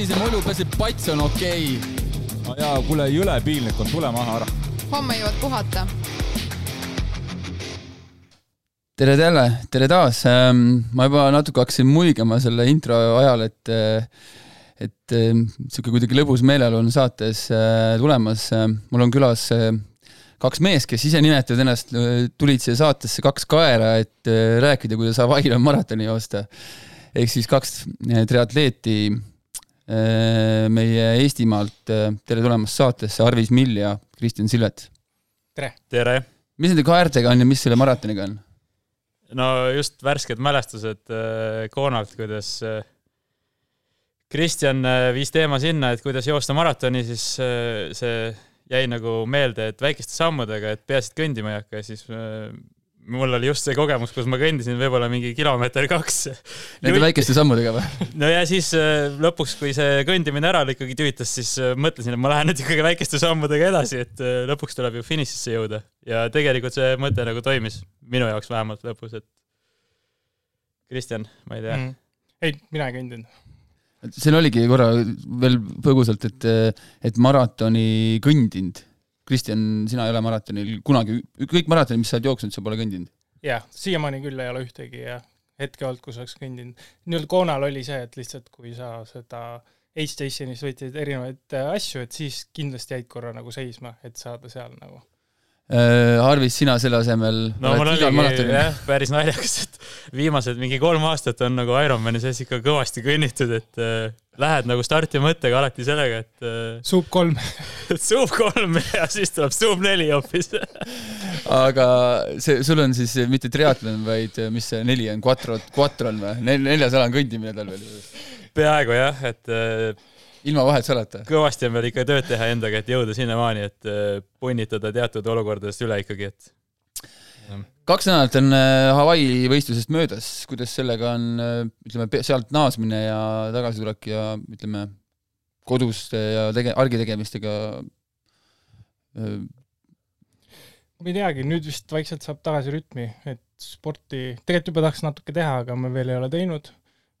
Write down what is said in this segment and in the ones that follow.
sinise mulju, see pats on okei okay.? no jaa, kuule, jõle piinlik on, tule maha ära. homme jõuad puhata. tere jälle, tere taas. Ähm, ma juba natuke hakkasin muigama selle intro ajal, et et niisugune kuidagi lõbus meeleolu on saates äh, tulemas. mul on külas äh, kaks meest, kes ise nimetavad ennast, tulid siia saatesse kaks kaera, et äh, rääkida, kuidas Hawaii'l on maratoni joosta. ehk siis kaks triatleeti meie Eestimaalt. tere tulemast saatesse, Arvis Mill ja Kristjan Silvet. tere! tere! mis nende kaertega on ja mis selle maratoniga on? no just värsked mälestused Koonalt, kuidas Kristjan viis teema sinna, et kuidas joosta maratoni, siis see jäi nagu meelde, et väikeste sammudega, et peaasi, et kõndima ei hakka ja siis mul oli just see kogemus, kus ma kõndisin võib-olla mingi kilomeeter kaks. Nende väikeste sammudega või? no ja siis lõpuks, kui see kõndimine ära ikkagi tüütas, siis mõtlesin, et ma lähen nüüd ikkagi väikeste sammudega edasi, et lõpuks tuleb ju finišisse jõuda. ja tegelikult see mõte nagu toimis, minu jaoks vähemalt lõpus, et Kristjan, ma ei tea mm.. ei, mina ei kõndinud siin oligi korra veel põgusalt, et, et maratoni kõndinud. Kristjan, sina ei ole maratonil kunagi, kõik maratonid, mis sa oled jooksnud, sa pole kõndinud? jah, siiamaani küll ei ole ühtegi ja hetke olnud, kus oleks kõndinud. nii-öelda Koonal oli see, et lihtsalt kui sa seda H-Stationis võtsid erinevaid asju, et siis kindlasti jäid korra nagu seisma, et saada seal nagu Äh, Arvis, sina selle asemel no mul oligi jah, päris naljakas, et viimased mingi kolm aastat on nagu Ironmani sees ikka kõvasti kõnnitud, et äh, lähed nagu starti mõttega alati sellega, et äh, suup kolm suup kolm ja siis tuleb suup neli hoopis aga see, sul on siis mitte triatlon, vaid äh, mis see neli on, quattro, quattron või Nel,? neljas ala on kõndimine tal veel? peaaegu jah, et äh, ilma vahetusalata? kõvasti on veel ikka tööd teha endaga, et jõuda sinnamaani, et punnitada teatud olukordadest üle ikkagi, et kaks nädalat on äh, Hawaii võistlusest möödas, kuidas sellega on, äh, ütleme, sealt naasmine ja tagasitulek ja ütleme, koduste ja tege-, argitegemistega ma ei teagi, nüüd vist vaikselt saab tagasi rütmi, et sporti, tegelikult juba tahaks natuke teha, aga me veel ei ole teinud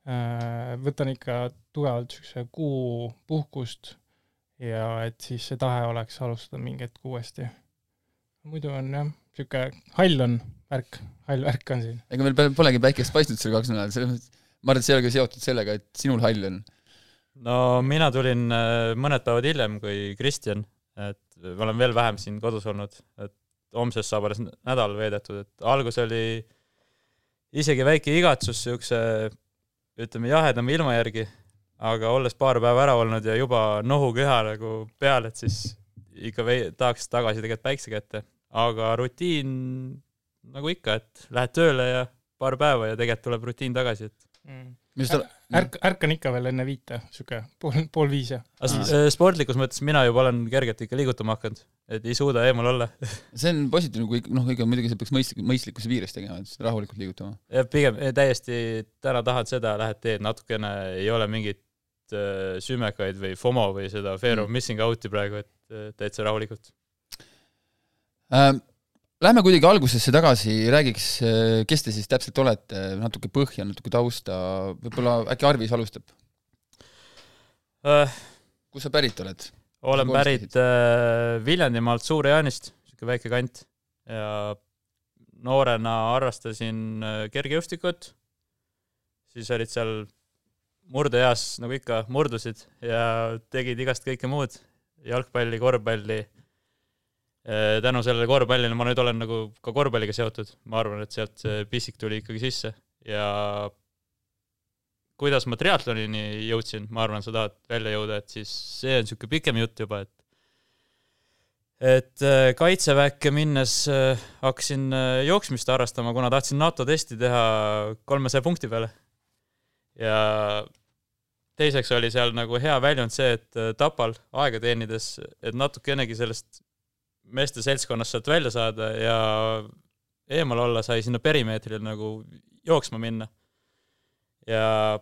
Äh, võtan ikka tugevalt niisuguse kuu puhkust ja et siis see tahe oleks alustada mingi hetk uuesti. muidu on jah, niisugune hall on värk, hall värk on siin. ega meil polegi päikest paistnud seal kaks nädalat, selles mõttes, ma arvan, et see ei ole ka seotud sellega, et sinul hall on. no mina tulin äh, mõned päevad hiljem kui Kristjan, et ma olen veel vähem siin kodus olnud, et homsest saab alles nädal veedetud, et algus oli isegi väike igatsus niisuguse ütleme, jahedama ilma järgi, aga olles paar päeva ära olnud ja juba nohuköha nagu peal, et siis ikka vei-, tahaks tagasi tegelikult päikse kätte. Aga rutiin nagu ikka, et lähed tööle ja paar päeva ja tegelikult tuleb rutiin tagasi, et mm ärk, ärkan ikka veel enne viite, sihuke pool, pool viis ja. Äh, sportlikus mõttes mina juba olen kergelt ikka liigutama hakanud, et ei suuda eemal olla see on positiivne, kui noh, ikka muidugi sa peaks mõistlik, mõistlikkuse piires tegema, et rahulikult liigutama. jah, pigem täiesti täna tahad seda, lähed teed natukene, ei ole mingit äh, sümekaid või FOMO või seda fear of mm. missing out'i praegu, et äh, täitsa rahulikult Lähme kuidagi algusesse tagasi, räägiks, kes te siis täpselt olete, natuke põhja, natuke tausta, võib-olla äkki Arvis alustab. Uh,? kust sa pärit oled? olen pärit uh, Viljandimaalt Suur-Jaanist, niisugune väike kant. Ja noorena harrastasin uh, kergejõustikut, siis olid seal murdeeas, nagu ikka, murdusid ja tegid igast kõike muud, jalgpalli, korvpalli. Äh, tänu sellele korvpallile ma nüüd olen nagu ka korvpalliga seotud, ma arvan, et sealt see pissik tuli ikkagi sisse. Ja kuidas ma triatlonini jõudsin, ma arvan, sa tahad välja jõuda, et siis see on niisugune pikem jutt juba, et et äh, kaitseväkke minnes äh, hakkasin jooksmist harrastama, kuna tahtsin NATO testi teha kolmesaja punkti peale. ja teiseks oli seal nagu hea väljund see, et Tapal aega teenides, et natukenegi sellest meeste seltskonnast sealt välja saada ja eemal olla, sai sinna perimeetrile nagu jooksma minna. ja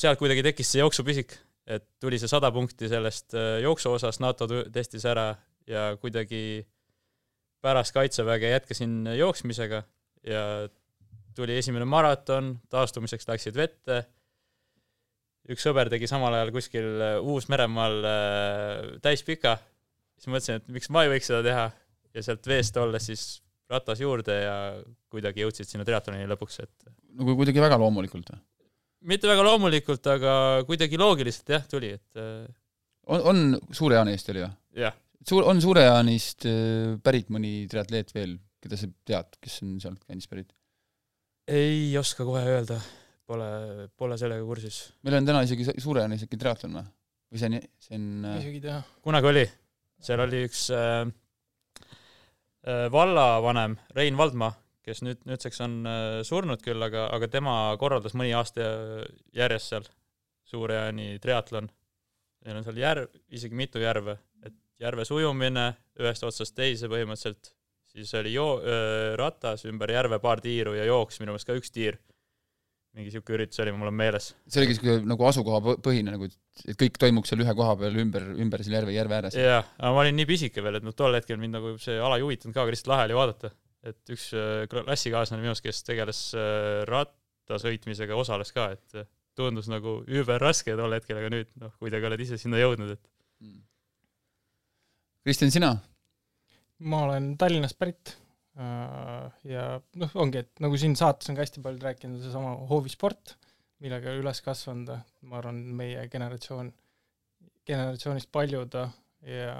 sealt kuidagi tekkis see jooksupisik, et tuli see sada punkti sellest äh, jooksu osast NATO testis ära ja kuidagi pärast kaitseväge jätkasin jooksmisega ja tuli esimene maraton, taastumiseks läksid vette üks sõber tegi samal ajal kuskil äh, Uus-Meremaal äh, täispika, siis mõtlesin, et miks ma ei võiks seda teha ja sealt veest olles siis ratas juurde ja kuidagi jõudsid sinna triatlonini lõpuks, et nagu kuidagi väga loomulikult või? mitte väga loomulikult, aga kuidagi loogiliselt jah, tuli, et äh, on, on Suure-Jaani eest oli või? jah. suur, on Suure-Jaanist äh, pärit mõni triatleet veel, keda sa tead, kes on sealt kandist pärit? ei oska kohe öelda, pole, pole sellega kursis. meil on täna isegi Suure-Jaanis äkki triatlon või? või see on, see on ei isegi ei tea. kunagi oli, seal oli üks äh, äh, vallavanem, Rein Valdmaa, kes nüüd, nüüdseks on äh, surnud küll, aga, aga tema korraldas mõni aasta järjest seal Suure-Jaani triatlon. Neil on seal järv, isegi mitu järve, et järves ujumine ühest otsast teise põhimõtteliselt, siis oli joo-, ratas ümber järve paar tiiru ja jooks minu meelest ka üks tiir. Mingi niisugune üritus oli, mul on meeles. see oligi niisugune nagu asukohapõhine nagu, et kõik toimuks seal ühe koha peal ümber, ümber selle järve, järve ääres. jah, aga ma olin nii pisike veel, et noh, tol hetkel mind nagu see ala ei huvitanud ka, aga lihtsalt lahe oli vaadata et üks äh, klassikaaslane minu arust, kes tegeles äh, rattasõitmisega, osales ka, et äh, tundus nagu überraske tol hetkel, aga nüüd noh, kuidagi oled ise sinna jõudnud, et. Mm. Kristjan, sina? ma olen Tallinnast pärit ja noh, ongi, et nagu siin saates on ka hästi palju rääkinud, seesama hoovisport, millega üles kasvanud, ma arvan, meie generatsioon, generatsioonist paljud ja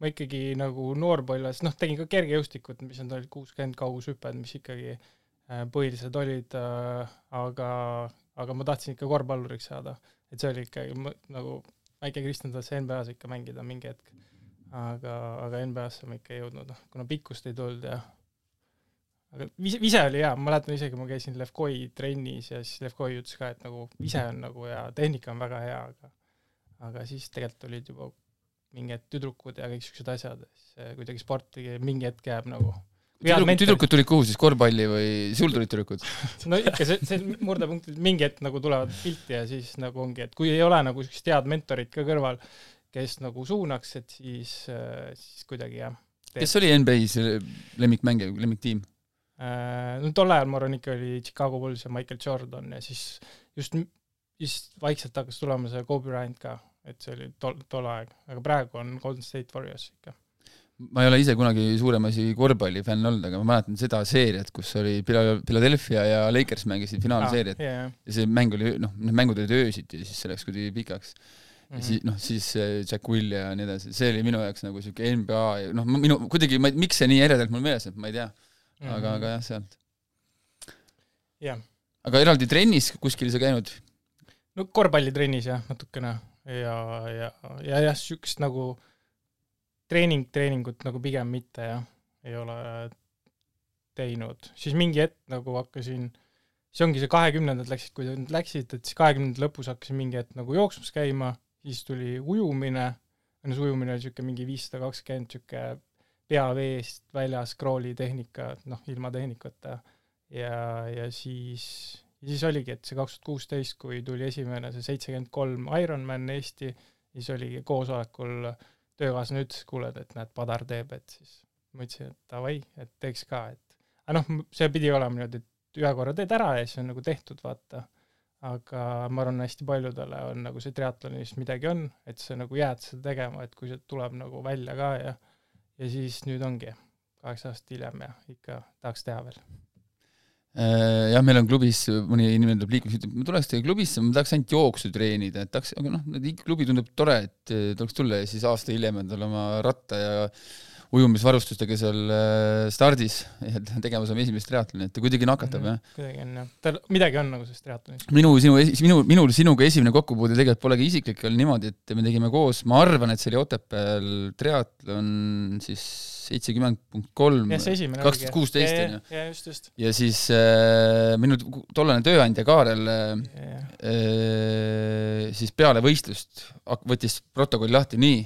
ma ikkagi nagu noorpõlves, noh, tegin ka kergejõustikut, mis on olid kuuskümmend kaugushüpped, mis ikkagi äh, põhilised olid äh,, aga, aga ma tahtsin ikka korvpalluriks saada. et see oli ikkagi nagu, väike Kristjan tahtis NBA-s ikka mängida mingi hetk. Aga, aga NBA-sse ma ikka ei jõudnud, noh, kuna pikkust ei tulnud ja aga vise, vise oli hea, ma mäletan isegi, ma käisin Levkoi trennis ja siis Levkoi ütles ka, et nagu vise on nagu hea, tehnika on väga hea, aga aga siis tegelikult olid juba mingid tüdrukud ja kõik siuksed asjad, siis kuidagi sport mingi hetk jääb nagu. Tüdrukud, tüdrukud tulid kuhu siis, korvpalli või sul tulid tüdrukud? no ikka see, see murdepunkt, mingi hetk nagu tulevad pilti ja siis nagu ongi, et kui ei ole nagu siukest head mentorit ka kõrval, kes nagu suunaks, et siis, siis kuidagi jah. kes oli NBA-s lemmikmängija, lemmiktiim? Äh, no tol ajal ma arvan ikka oli Chicago Bulls ja Michael Jordan ja siis just, siis vaikselt hakkas tulema see Kobe Bryant ka et see oli tol, tol aeg, aga praegu on Golden State Warriors ikka. ma ei ole ise kunagi suurem asi korvpallifänn olnud, aga ma mäletan seda seeriat, kus oli Philadelphia ja Lakers mängisid finaalseeriat ah, yeah. ja see mäng oli, noh, need mängud olid öösiti ja siis see läks kuidagi pikaks. Mm -hmm. siis, noh, siis Jack Will ja nii edasi, see oli minu jaoks nagu niisugune NBA ja noh, minu, kuidagi ma, miks see nii eredalt mul meeles on, ma ei tea. aga mm, -hmm. aga jah, sealt. jah. aga eraldi trennis kuskil sa käinud? no korvpallitrennis jah, natukene ja, ja, ja jah, niisugust nagu treening, treeningut nagu pigem mitte jah, ei ole teinud, siis mingi hetk nagu hakkasin, see ongi see kahekümnendad läksid, kui läksid, et siis kahekümnendate lõpus hakkasin mingi hetk nagu jooksmas käima, siis tuli ujumine, see ujumine oli niisugune mingi viissada kakskümmend, niisugune pea veest väljas, crawl'i tehnika, noh, ilma tehnikata, ja, ja siis siis oligi, et see kaks tuhat kuusteist, kui tuli esimene see seitsekümmend kolm Ironman Eesti, siis oligi koosolekul töökaaslane ütles, kuule, et näed, Padar teeb, et siis ma ütlesin, et davai, et teeks ka, et aga noh, see pidi olema niimoodi, et ühe korra teed ära ja siis on nagu tehtud, vaata. Aga ma arvan, hästi paljudele on nagu see triatlonis midagi on, et sa nagu jääd seda tegema, et kui see tuleb nagu välja ka ja ja siis nüüd ongi kaheksa aastat hiljem ja ikka tahaks teha veel. Äh, jah, meil on klubis, mõni inimene tuleb liikmeks, ütleb, ma tuleks teie klubisse, ma tahaks ainult jooksu treenida, et tahaks, aga noh, klubi tundub tore, et tuleks tulla ja siis aasta hiljem on tal oma ratta ja ujumisvarustustega seal äh, stardis tegemas oma esimest triatloni, et ta kuidagi nakatab mm, -hmm. jah. kuidagi on jah, tal midagi on nagu selles triatlonis. minu, sinu, minu, minul sinuga esimene kokkupuude tegelikult polegi isiklik, oli niimoodi, et me tegime koos, ma arvan, et see oli Otepääl triatlon siis seitsekümmend punkt kolm, kaks tuhat kuusteist on ju. ja siis äh, minu tollane tööandja Kaarel äh, äh, siis peale võistlust võttis protokolli lahti, nii,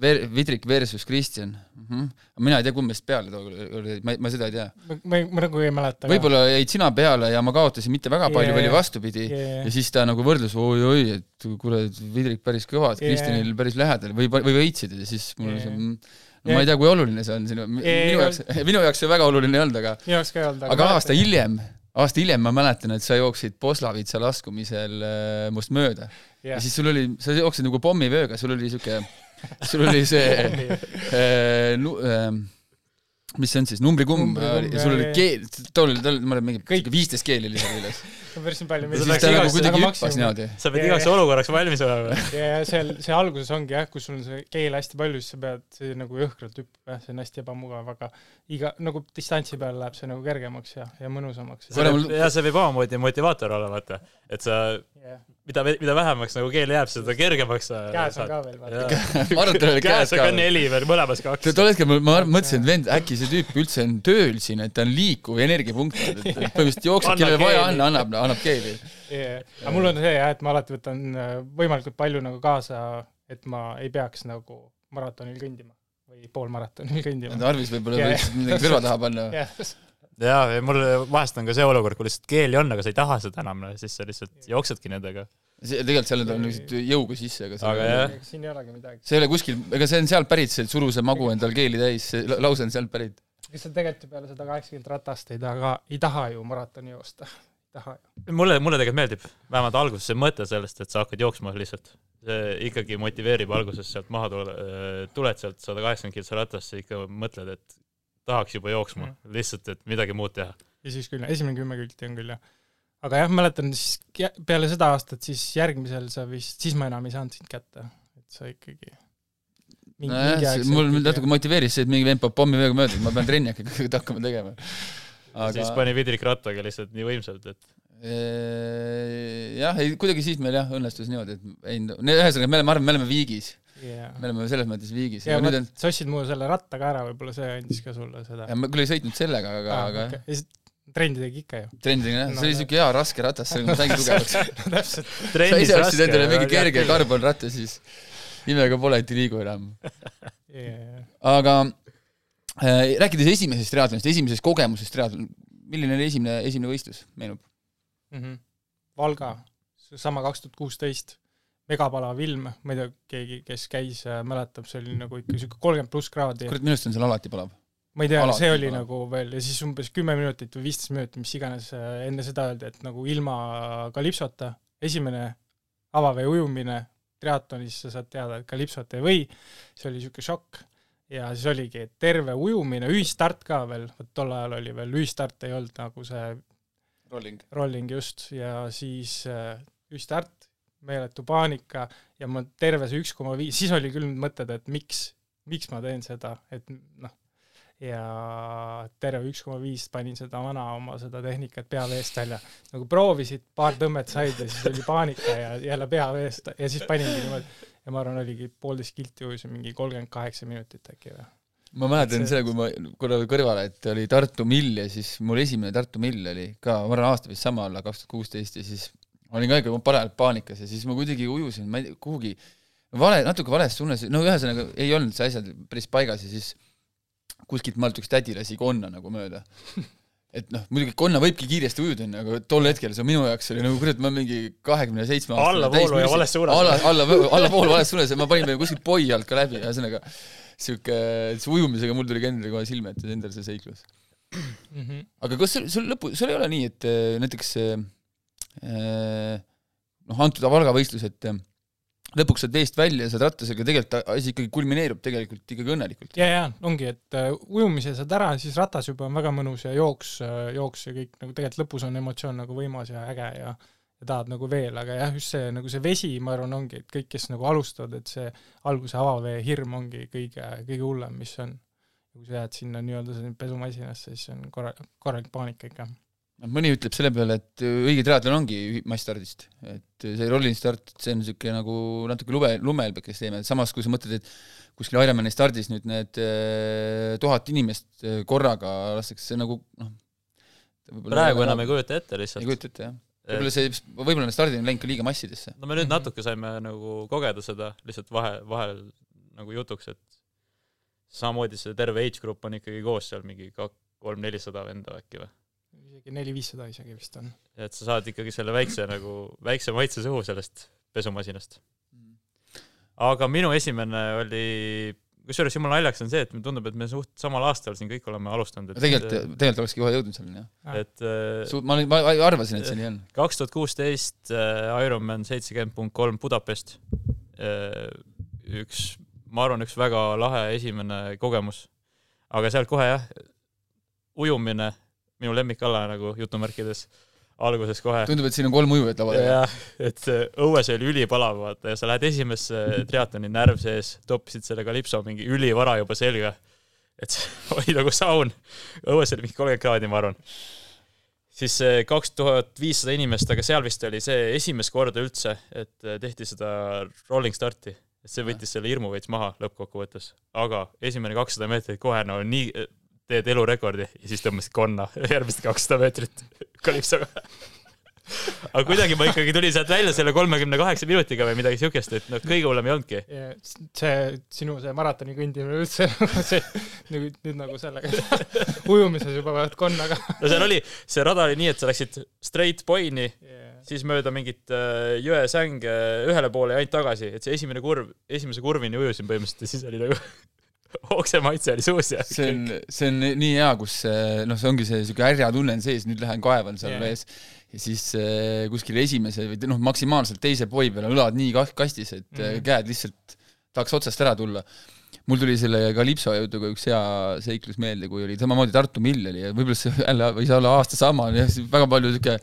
Ver-, Vidrik versus Kristjan mm. -hmm. mina ei tea, kumb meist peale tookord oli, ma, ma seda ei tea. ma, ma, nagu ei mäleta. võib-olla jäid sina peale ja ma kaotasin mitte väga palju yeah., oli vastupidi yeah. ja siis ta nagu võrdles oi-oi, et kuule, Vidrik päris kõva, et Kristjanil yeah. päris lähedal või, või võitsid ja siis mul yeah. see mm, no ma ei tea, kui oluline see on sinu, minu jaoks, minu jaoks see väga oluline ei olnud, aga minu jaoks ka ei olnud, aga aasta hiljem aasta hiljem ma mäletan, et sa jooksid Poslavitsa laskumisel äh, must mööda yeah. ja siis sul oli, sa jooksid nagu pommivööga, sul oli siuke, sul oli see äh, nu, äh, mis see on siis, numbrikumm, sul oli keel, tol, tol, ma olen mingi viisteist keeli lisaks üles päris palju. siis ta nagu kuidagi hüppas niimoodi. sa pead igaks olukorraks valmis olema. ja, ja seal, see alguses ongi jah, kus sul on see keel hästi palju, siis sa pead, see nagu jõhkralt hüppab jah, see on hästi ebamugav, aga iga, nagu distantsi peal läheb see nagu kergemaks ja, ja mõnusamaks. ja see võib omamoodi motivaator olla, vaata, et sa yeah mida, mida vähemaks nagu keel jääb, seda kergemaks sa käes on ka veel, vaata. ma arvan, et tal oli käes ka. neli veel, mõlemas kaks. tol hetkel ma mõtlesin, et vend, äkki see tüüp üldse on tööl siin, et ta on liikuv energiapunkt, et põhimõtteliselt jookseb, kellele vaja on, annab, annab keeli yeah.. aga mul on see jah, et ma alati võtan äh, võimalikult palju nagu kaasa, et ma ei peaks nagu maratonil kõndima või poolmaratonil kõndima. Arvis võib-olla võiks midagi kõrva taha panna jaa, ja mul vahest on ka see olukord, kui lihtsalt keeli on, aga sa ei taha seda enam, siis sa lihtsalt jooksedki nendega. see, tegelikult seal on lihtsalt jõuga sisse, aga aga jah. siin ei olegi midagi. see ei ole kuskil, ega see on sealt pärit, see suru see magu endal keeli täis, see lause on sealt pärit. kas sa tegelikult ju peale seda kaheksakümmend ratast ei taha, ei taha ju maratoni joosta? ei taha ju. mulle, mulle tegelikult meeldib, vähemalt alguses see mõte sellest, et sa hakkad jooksma lihtsalt. see ikkagi motiveerib alguses sealt maha tule, tuled sealt sada kaheksakümmend kiltsa ratast, sa ikka mõtled, et tahaks juba jooksma mm., lihtsalt, et midagi muud teha. ja siis küll, esimene kümme külti on küll, jah. aga jah, mäletan siis peale seda aastat, siis järgmisel sa vist, siis ma enam ei saanud sind kätte, et sa ikkagi nojah, mul natuke motiveeris see, et mingi vend peab pommiveega mööda, ma pean trenni ikkagi hakkama tegema. aga siis pani vidrik rattaga lihtsalt nii võimsalt, et jah, ei kuidagi siis meil jah, õnnestus niimoodi, et ei, ühesõnaga me oleme, ma arvan, me oleme viigis yeah.. me oleme selles mõttes viigis. ja ma, on... sa ostsid mu selle ratta ka ära, võib-olla see andis ka sulle seda. ma küll ei sõitnud sellega, aga ah,, aga okay. ja siis trendi tegi ikka ju. trendi tegi jah no,, see oli siuke hea raske ratas, ma saingi tugevaks no täpselt. sa ise ostsid endale mingi kerge karbonratta, siis imega pole, et ei liigu enam yeah.. aga äh, rääkides esimesest triatlonist, esimesest kogemusest triatlon, milline oli esimene, esimene võistlus, meenub mm? -hmm. Valga, seesama kaks tuhat kuusteist megapalav ilm, ma ei tea, keegi, kes käis, äh, mäletab, see oli nagu ikka niisugune kolmkümmend pluss kraadi. kurat, minu arust on seal alati palav. ma ei tea, see oli palav. nagu veel ja siis umbes kümme minutit või viisteist minutit, mis iganes äh, enne seda öeldi, et nagu ilma kalipsota, esimene avavee ujumine triatlonis, sa saad teada, et kalipsot ei või, see oli niisugune šokk. ja siis oligi, et terve ujumine, ühistart ka veel, vot tol ajal oli veel, ühistart ei olnud nagu see rolling, rolling just, ja siis äh, ühistart meeletu paanika ja ma terve see üks koma viis, siis oli küll mõtted, et miks, miks ma teen seda, et noh, ja terve üks koma viis panin seda vana oma seda tehnikat pea veest välja. nagu proovisid, paar tõmmet said ja siis oli paanika ja jälle pea veest ja siis paningi niimoodi. ja ma arvan, oligi poolteist kilti ujusin mingi kolmkümmend kaheksa minutit äkki või ma mäletan seda, kui ma korra kõrvale, et oli Tartu mill ja siis mul esimene Tartu mill oli ka, ma arvan, aasta vist sama olla, kaks tuhat kuusteist ja siis olin ka ikka parajalt paanikas ja siis ma kuidagi ujusin, ma ei, kuhugi vale, natuke vales suunas, no ühesõnaga ei olnud see asjad päris paigas ja siis kuskilt maalt üks tädi lasi konna nagu mööda. et noh, muidugi konna võibki kiiresti ujuda, onju, aga tol hetkel see minu jaoks oli nagu kurat, ma mingi kahekümne seitsme aastane allavoolu ja vales suunas. alla, alla, allavoolu vales suunas ja ma panin veel kuskilt poi alt ka läbi, ühesõnaga sihuke, see ujumisega mul tuli ka endale kohe silme ette endal see seiklus mm. -hmm. aga kas sul, sul lõpu, sul ei ole nii, et äh, näiteks Äh, noh, antud Valga võistlus, et äh, lõpuks saad veest välja ja saad rattasega, tegelikult asi ikkagi kulmineerub tegelikult ikkagi õnnelikult. ja, ja ongi, et uh, ujumise saad ära, siis ratas juba on väga mõnus ja jooks jooks ja kõik nagu tegelikult lõpus on emotsioon nagu võimas ja äge ja ja tahad nagu veel, aga jah, just see nagu see vesi, ma arvan, ongi, et kõik, kes nagu alustavad, et see alguse avavee hirm ongi kõige, kõige hullem, mis on. kui sa jääd sinna nii-öelda pesumasinasse, siis on korra-, korralik paanika ikka noh, mõni ütleb selle peale, et õige triatlon ongi massstardist, et see rolling start, see on niisugune nagu natuke lume, lumehelbekest teeme, samas kui sa mõtled, et kuskil Ironmani stardis nüüd need eh, tuhat inimest korraga lastakse nagu noh, praegu enam ei kujuta ette lihtsalt. ei kujuta ette, jah. võib-olla see, võib-olla need stardid on läinud ka liiga massidesse. no me nüüd natuke saime nagu kogeda seda lihtsalt vahe, vahel nagu jutuks, et samamoodi see terve age group on ikkagi koos seal mingi kolm-nelisada venda äkki või? Isegi neli-viissada isegi vist on. et sa saad ikkagi selle väikse nagu, väikse maitse suhu sellest pesumasinast. aga minu esimene oli kusjuures jumala naljakas on see, et mulle tundub, et me suht samal aastal siin kõik oleme alustanud. tegelikult, tegelikult olekski kohe jõudnud selleni, jah. et äh, ma olin, ma arvasin, et see nii on. kaks tuhat kuusteist äh, Ironman seitsekümmend punkt kolm Budapest. üks, ma arvan, üks väga lahe esimene kogemus. aga sealt kohe jah, ujumine, minu lemmikala nagu jutumärkides alguses kohe. tundub, et siin on kolm ujujat laval. jah, et õues oli ülipalav, vaata, ja sa lähed esimesse triatloni närv sees, toppisid selle kalipso mingi ülivara juba selga. et see oli nagu saun. õues oli mingi kolmkümmend kraadi, ma arvan. siis kaks tuhat viissada inimest, aga seal vist oli see esimest korda üldse, et tehti seda rolling start'i. et see võttis selle hirmu veits maha lõppkokkuvõttes. aga esimene kakssada meetrit kohe no nii teed elurekordi ja siis tõmbasid konna järgmised kakssada meetrit kalipsoga aga kuidagi ma ikkagi tulin sealt välja selle kolmekümne kaheksa minutiga või midagi siukest, et noh, kõige hullem ei olnudki. see sinu see maratoni kõndimine üldse nagu see nüüd, nüüd nagu sellega ujumises juba vaat konnaga. no seal oli, see rada oli nii, et sa läksid straight point'i yeah., siis mööda mingit äh, jõesänge ühele poole ja ainult tagasi, et see esimene kurv, esimese kurvini ujusin põhimõtteliselt ja siis oli nagu oksemaitse oli suus ja see on, see on nii hea, kus noh, see ongi see niisugune härja tunne on sees, nüüd lähen kaevan seal yeah. vees ja siis äh, kuskil esimese või noh, maksimaalselt teise poi peal on õlad nii kastis, et mm -hmm. käed lihtsalt tahaks otsast ära tulla. mul tuli selle Kalipso jutuga üks hea seiklus meelde, kui oli samamoodi Tartu mill oli ja võib-olla see jälle võis olla aasta sama, väga palju niisugune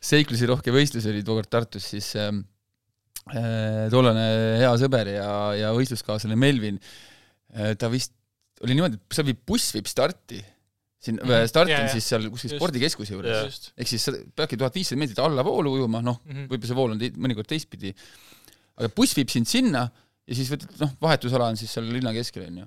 seiklusi rohke võistlusi oli tookord Tartus, siis ähm, äh, tollane hea sõber ja, ja võistluskaaslane Melvin Äh, ta vist, oli niimoodi, et seal viib, buss viib starti, siin mm -hmm. start on yeah, siis seal kuskil spordikeskuse juures, ehk siis sa peadki tuhat viissada meetrit allavoolu ujuma, noh mm -hmm., võib-olla see vool on te mõnikord teistpidi, aga buss viib sind sinna ja siis võtad, noh, vahetusala on siis seal linna keskel, on ju.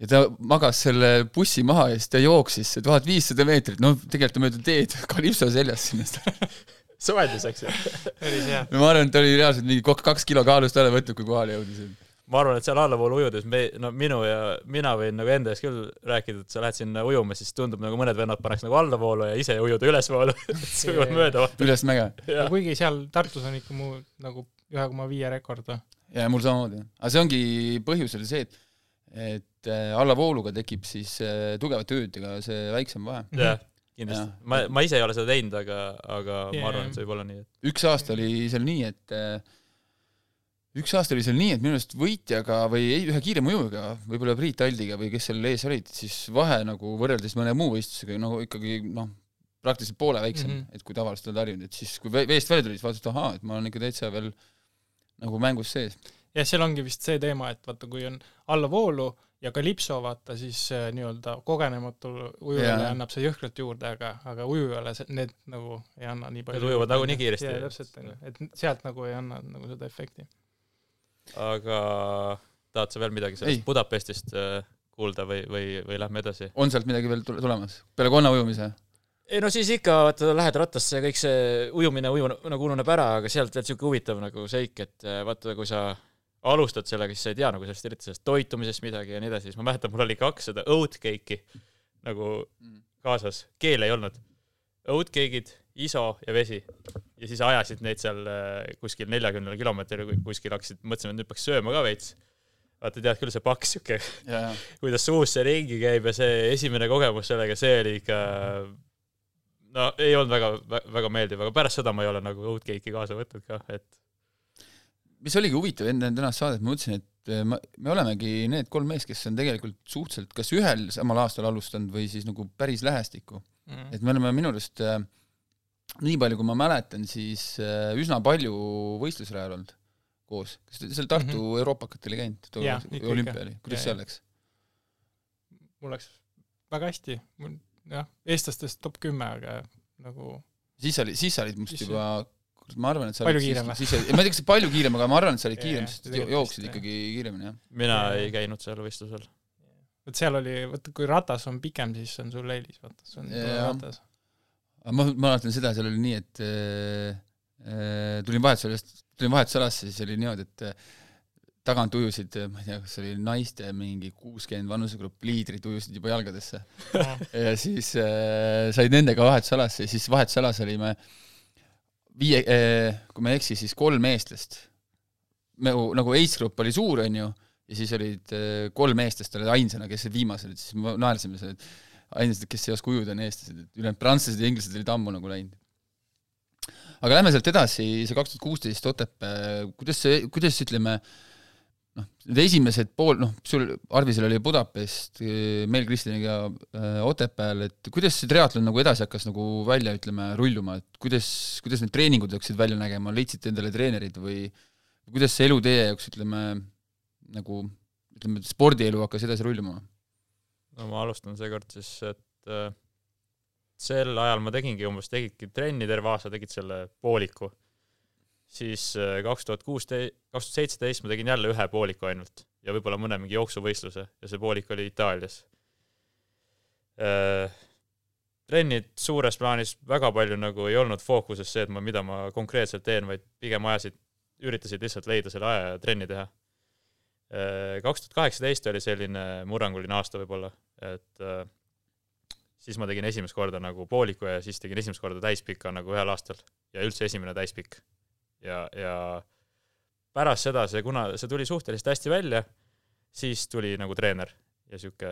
ja ta magas selle bussi maha ja siis ta jooksis see tuhat viissada meetrit, noh, tegelikult ta mööda teed kalipso seljas sinna soojenduseks ju. päris hea. ma arvan, et ta oli reaalselt mingi kaks kilo kaalust ära võtnud, kui kohale jõudis ma arvan, et seal allavoolu ujudes me, no minu ja mina võin nagu enda eest küll rääkida, et sa lähed sinna ujuma, siis tundub nagu mõned vennad paneks nagu allavoolu ja ise ujuda ülesvoolu et sa ujud mööda. üles mäge. kuigi seal Tartus on ikka mu nagu ühe koma viie rekord või? ja mul samamoodi. aga see ongi, põhjus oli see, et et äh, allavooluga tekib siis äh, tugevate öödega see väiksem vahe. jah, kindlasti. ma, ma ise ei ole seda teinud, aga, aga yeah. ma arvan, et see võib olla nii, et üks aasta oli seal nii, et äh, üks aasta oli seal nii, et minu arust võitjaga või ühe kiirema ujujaga, võib-olla Priit Aldiga või kes seal ees olid, siis vahe nagu võrreldes mõne muu võistlusega nagu ikkagi noh, praktiliselt poole väiksem mm, -hmm. et kui tavaliselt oled harjunud, et siis kui veest välja tulid, vaatasid, ahaa, et ma olen ikka täitsa veel nagu mängus sees. jah, seal ongi vist see teema, et vaata, kui on allavoolu ja kalipso, vaata siis äh, nii-öelda kogenematul ujujale yeah. annab see jõhkralt juurde, aga, aga ujujale see, need nagu ei anna nii palju. Need ujuvad nagunii kiiresti. jaa, täpselt, onju. et sealt nagu ei anna nagu seda efekti aga tahad sa veel midagi sellest ei. Budapestist äh, kuulda või, või, või lähme edasi? on sealt midagi veel tulemas, peale konna ujumise? ei no siis ikka, vaata, lähed rattasse, kõik see ujumine uju nagu ununeb ära, aga sealt veel siuke huvitav nagu seik, et äh, vaata, kui sa alustad sellega, siis sa ei tea nagu sellest eriti sellest toitumisest midagi ja nii edasi, siis ma mäletan, mul oli kaks seda oatcake'i nagu mm. kaasas, keele ei olnud. Oatcake'id iso ja vesi. ja siis ajasid neid seal äh, kuskil neljakümnel kilomeetril kuskil hakkasid, mõtlesime, et nüüd peaks sööma ka veits. vaata, tead küll, see paks sihuke, kuidas suus see ringi käib ja see esimene kogemus sellega, see oli ikka no ei olnud väga, väga meeldiv, aga pärast seda ma ei ole nagu oatcake'i kaasa võtnud ka, et mis oligi huvitav enne tänast saadet, ma mõtlesin, et äh, ma, me olemegi need kolm meest, kes on tegelikult suhteliselt kas ühel samal aastal alustanud või siis nagu päris lähestikku mm.. et me oleme minu arust äh, nii palju, kui ma mäletan, siis äh, üsna palju võistlusrajal olnud koos. kas te seal Tartu mm -hmm. Euroopakatel ei käinud, olümpial, kuidas seal läks? mul läks väga hästi, mul jah, eestlastest top kümme, aga nagu siis sa olid, siis sa olid must siis juba ma arvan, et sa palju kiirem või? ma ei tea, kas palju kiirem, aga ma arvan, et sa olid kiirem, sest jooksid ikkagi kiiremini, jah. mina ja. ei käinud seal võistlusel. vot seal oli, vaata kui ratas on pikem, siis on sul eelis, vaata, see on ratas aga ma, mäletan seda, seal oli nii, et äh, äh tulin vahetusalast, tulin vahetusalasse, siis oli niimoodi, et äh, tagant ujusid, ma ei tea, kas oli naiste mingi kuuskümmend vanusegrupp liidrid ujusid juba jalgadesse ja siis äh, said nendega vahetusalasse ja siis vahetusalas olime viie äh,, kui ma ei eksi, siis kolm eestlast. nagu, nagu Ace grupp oli suur, onju, ja siis olid äh, kolm eestlast olid ainsana, kes olid viimased, siis me naersime seal, et ainsad, kes ei oska ujuda, on eestlased, et ülejäänud prantslased ja inglased olid ammu nagu läinud. aga lähme sealt edasi, see kaks tuhat kuusteist Otepää, kuidas see, kuidas ütleme, noh, need esimesed pool, noh, sul, Arvisel oli Budapest, meil Kristjaniga äh, Otepääl, et kuidas see triatlon nagu edasi hakkas nagu välja, ütleme, rulluma, et kuidas, kuidas need treeningud hakkasid välja nägema, leidsite endale treenerid või kuidas see elu teie jaoks, ütleme, nagu ütleme, spordielu hakkas edasi rulluma? No ma alustan seekord siis, et äh, sel ajal ma tegingi umbes, tegidki trenni terve aasta, tegid selle pooliku. siis äh, kaks tuhat kuusteist, kaks tuhat seitseteist ma tegin jälle ühe pooliku ainult ja võib-olla mõne mingi jooksuvõistluse ja see poolik oli Itaalias äh,. trennid suures plaanis väga palju nagu ei olnud fookuses see, et ma, mida ma konkreetselt teen, vaid pigem ajasid, üritasid lihtsalt leida selle aja ja trenni teha Äh, kaks tuhat kaheksateist oli selline murranguline aasta võib-olla, et äh, siis ma tegin esimest korda nagu pooliku ja siis tegin esimest korda täispika nagu ühel aastal ja üldse esimene täispikk. ja, ja pärast seda see, kuna see tuli suhteliselt hästi välja, siis tuli nagu treener ja sihuke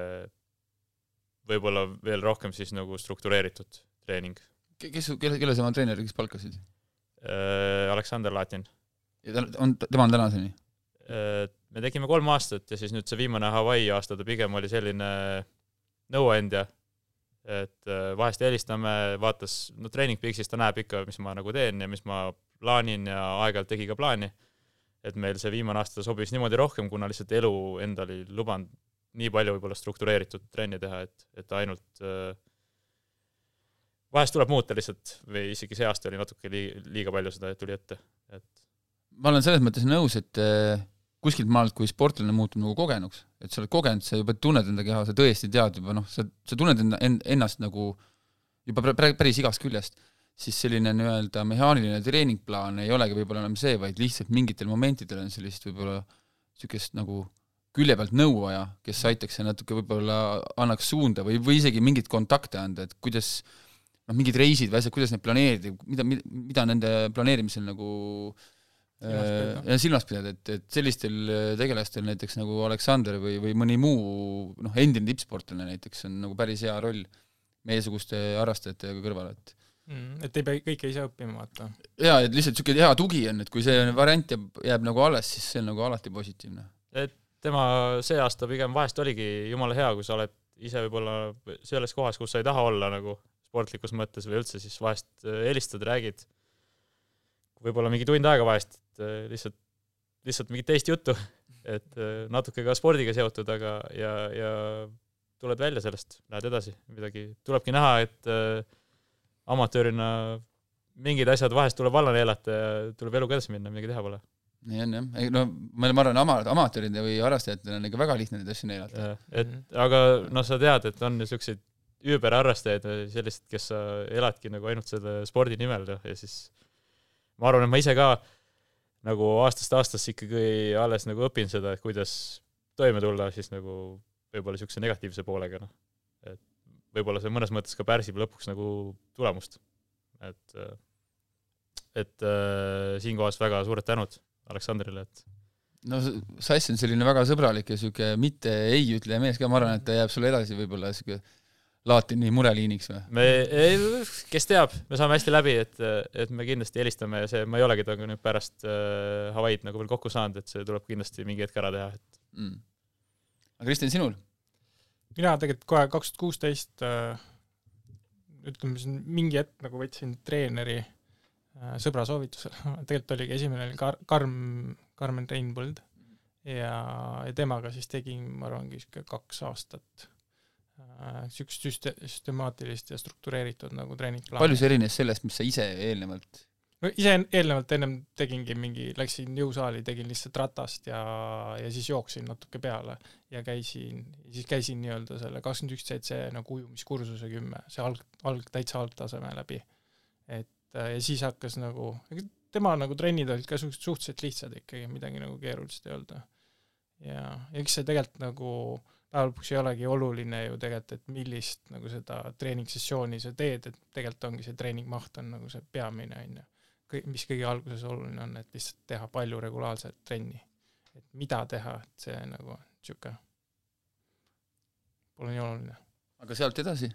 võib-olla veel rohkem siis nagu struktureeritud treening. kes, kelle, kelle sa oma treeneriks palkasid? Äh, Aleksander Latin. ja ta on, tema on tänaseni? me tegime kolm aastat ja siis nüüd see viimane Hawaii aasta ta pigem oli selline nõuandja, et äh, vahest helistame, vaatas, no Training Peaksis ta näeb ikka, mis ma nagu teen ja mis ma plaanin ja aeg-ajalt tegi ka plaani. et meil see viimane aasta sobis niimoodi rohkem, kuna lihtsalt elu endal ei lubanud nii palju võib-olla struktureeritud trenni teha, et, et ainult äh, vahest tuleb muuta lihtsalt või isegi see aasta oli natuke liiga, palju seda tuli ette, et ma olen selles mõttes nõus, et äh, kuskilt maalt, kui sportlane muutub nagu kogenuks, et sa oled kogenud, sa juba tunned enda keha, sa tõesti tead juba noh, sa, sa tunned enda, ennast nagu juba päris igast küljest, siis selline nii-öelda mehaaniline treeningplaan ei olegi võib-olla enam see, vaid lihtsalt mingitel momentidel on sellist võib-olla niisugust nagu külje pealt nõu vaja, kes aitaks natuke võib-olla annaks suunda või, või isegi mingeid kontakte anda, et kuidas noh, mingid reisid või asjad, kuidas neid planeerida, mida, mida, nende planeerimisel nagu Äh, ja silmas pidada, et, et sellistel äh, tegelastel näiteks nagu Aleksander või, või mõni muu noh, endine tippsportlane näiteks on nagu päris hea roll meiesuguste harrastajate kõrval, et mm,. et ei pea kõike ise õppima, vaata. jaa, et lihtsalt niisugune hea tugi on, et kui see variant jääb, jääb nagu alles, siis see on nagu alati positiivne. et tema see aasta pigem vahest oligi jumala hea, kui sa oled ise võib-olla selles kohas, kus sa ei taha olla nagu sportlikus mõttes või üldse, siis vahest äh, helistad, räägid võib-olla mingi tund aega vahest, et äh, lihtsalt, lihtsalt mingit teist juttu, et äh, natuke ka spordiga seotud, aga ja, ja tuled välja sellest, lähed edasi, midagi, tulebki näha, et äh, amatöörina mingid asjad vahest tuleb alla neelata ja tuleb eluga edasi minna, midagi teha pole. nii on jah, ei no ma arvan, ama-, amatööride või harrastajatel on ikka väga lihtne neid asju neelata. et aga noh, sa tead, et on ju siukseid üüberharrastajaid, sellised, kes sa eladki nagu ainult selle spordi nimel ja, ja siis ma arvan, et ma ise ka nagu aastast aastasse ikkagi alles nagu õpin seda, et kuidas toime tulla siis nagu võib-olla niisuguse negatiivse poolega, noh. et võib-olla see mõnes mõttes ka pärsib lõpuks nagu tulemust. et, et äh, siinkohas väga suured tänud Aleksandrile, et no Sass on selline väga sõbralik ja niisugune mitte ei ütleja mees ka, ma arvan, et ta jääb sulle edasi võib-olla niisugune Laatini mureliiniks või? me, kes teab, me saame hästi läbi, et, et me kindlasti helistame ja see, ma ei olegi temaga nüüd pärast äh, Hawaii'd nagu veel kokku saanud, et see tuleb kindlasti mingi hetk ära teha, et mm.. aga Kristjan, sinul? mina tegelikult kohe kaks tuhat kuusteist äh, ütleme siin mingi hetk nagu võtsin treeneri äh, sõbra soovitusel, tegelikult oligi esimene oli Kar-, Karm, Karmen Reinbold ja, ja temaga siis tegin, ma arvangi, sihuke kaks aastat niisugust äh, süste-, süstemaatilist ja struktureeritud nagu treeningplaani. palju see erines sellest, mis sa ise eelnevalt no ise eelnevalt ennem tegingi mingi, läksin jõusaali, tegin lihtsalt ratast ja, ja siis jooksin natuke peale ja käisin, siis käisin nii-öelda selle kakskümmend üks CC nagu ujumiskursuse kümme, see alg, alg, täitsa algtaseme läbi. et äh, ja siis hakkas nagu, tema nagu trennid olid ka suhteliselt lihtsad ikkagi, midagi nagu keerulist ei olnud. ja, ja eks see tegelikult nagu äh, päeva lõpuks ei olegi oluline ju tegelikult, et millist nagu seda treeningsessiooni sa teed, et tegelikult ongi see treeningmaht on nagu see peamine, on ju. mis kõige alguses oluline on, et lihtsalt teha palju regulaarselt trenni. et mida teha, et see nagu sihuke, pole nii oluline. aga sealt edasi?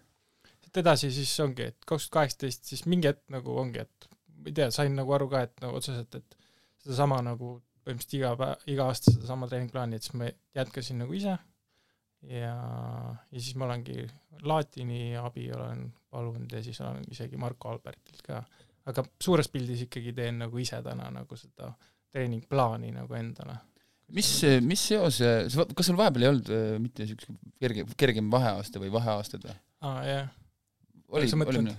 siit edasi siis ongi, et kaks tuhat kaheksateist siis mingi hetk nagu ongi, et ma ei tea, sain nagu aru ka, et nagu otseselt, et sedasama nagu põhimõtteliselt iga päev, iga aasta sedasama treeningplaani, et siis ma jätkasin nagu ise ja, ja siis ma olengi Laatini abi olen palunud ja siis olen isegi Marko Albertilt ka, aga suures pildis ikkagi teen nagu ise täna nagu seda treeningplaani nagu endale. mis, mis seos, kas sul vahepeal ei olnud äh, mitte siukene kerge, kergem vaheaasta või vaheaastad või? aa jah, oli, oli mõni?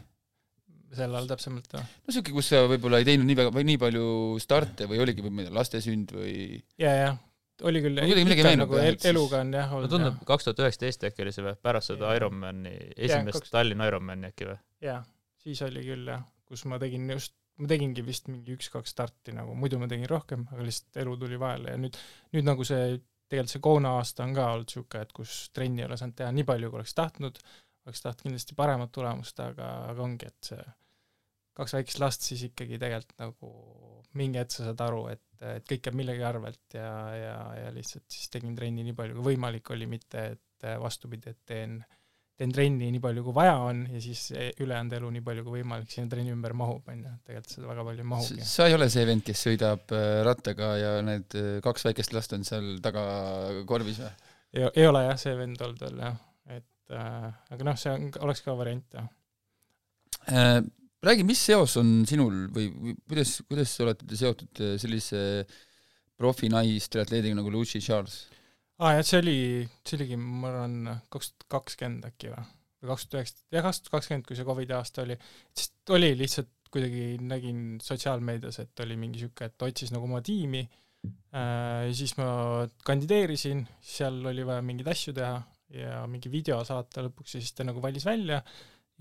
sel ajal täpsemalt või? no siuke, kus sa võib-olla ei teinud nii väga, või nii palju starte või oligi, tea, laste sünd või ja, ja oli küll, kuidagi midagi meenub nagu eluga on jah olnud tundub, kaks tuhat üheksateist äkki oli see või, pärast seda. Ironmani, esimest kaks- Tallinna Ironmani äkki või? jah, siis oli küll jah, kus ma tegin just, ma tegingi vist mingi üks-kaks starti nagu, muidu ma tegin rohkem, aga lihtsalt elu tuli vahele ja nüüd, nüüd nagu see, tegelikult see Kona aasta on ka olnud niisugune, et kus trenni ei ole saanud teha nii palju, kui oleks tahtnud, oleks tahtnud kindlasti paremat tulemust, aga, aga ongi, et see kaks väikest last siis ikkagi tegelikult nagu mingi hetk sa saad aru, et, et kõik käib millegi arvelt ja, ja, ja lihtsalt siis tegin trenni nii palju kui võimalik oli, mitte et vastupidi, et teen teen trenni nii palju, kui vaja on ja siis ülejäänud elu nii palju kui võimalik sinna trenni ümber mahub, on ju, tegelikult seda väga palju ei mahugi. sa ei ole see vend, kes sõidab äh, rattaga ja need äh, kaks väikest last on seal taga korvis või? ei, ei ole jah, see vend olnud veel jah, et äh, aga noh, see on, oleks ka variant jah. Äh, räägi, mis seos on sinul või, või kuidas, kuidas te olete seotud äh, sellise profi naistriatleediga nagu Lucy Charles? aa jah, see oli, see oligi, ma arvan, kaks tuhat kakskümmend äkki või, või kaks tuhat üheksateist, jah, kaks tuhat kakskümmend, kui see Covidi aasta oli, siis oli lihtsalt kuidagi nägin sotsiaalmeedias, et oli mingi sihuke, et otsis nagu oma tiimi äh, siis ma kandideerisin, seal oli vaja mingeid asju teha ja mingi video saata lõpuks ja siis ta nagu valis välja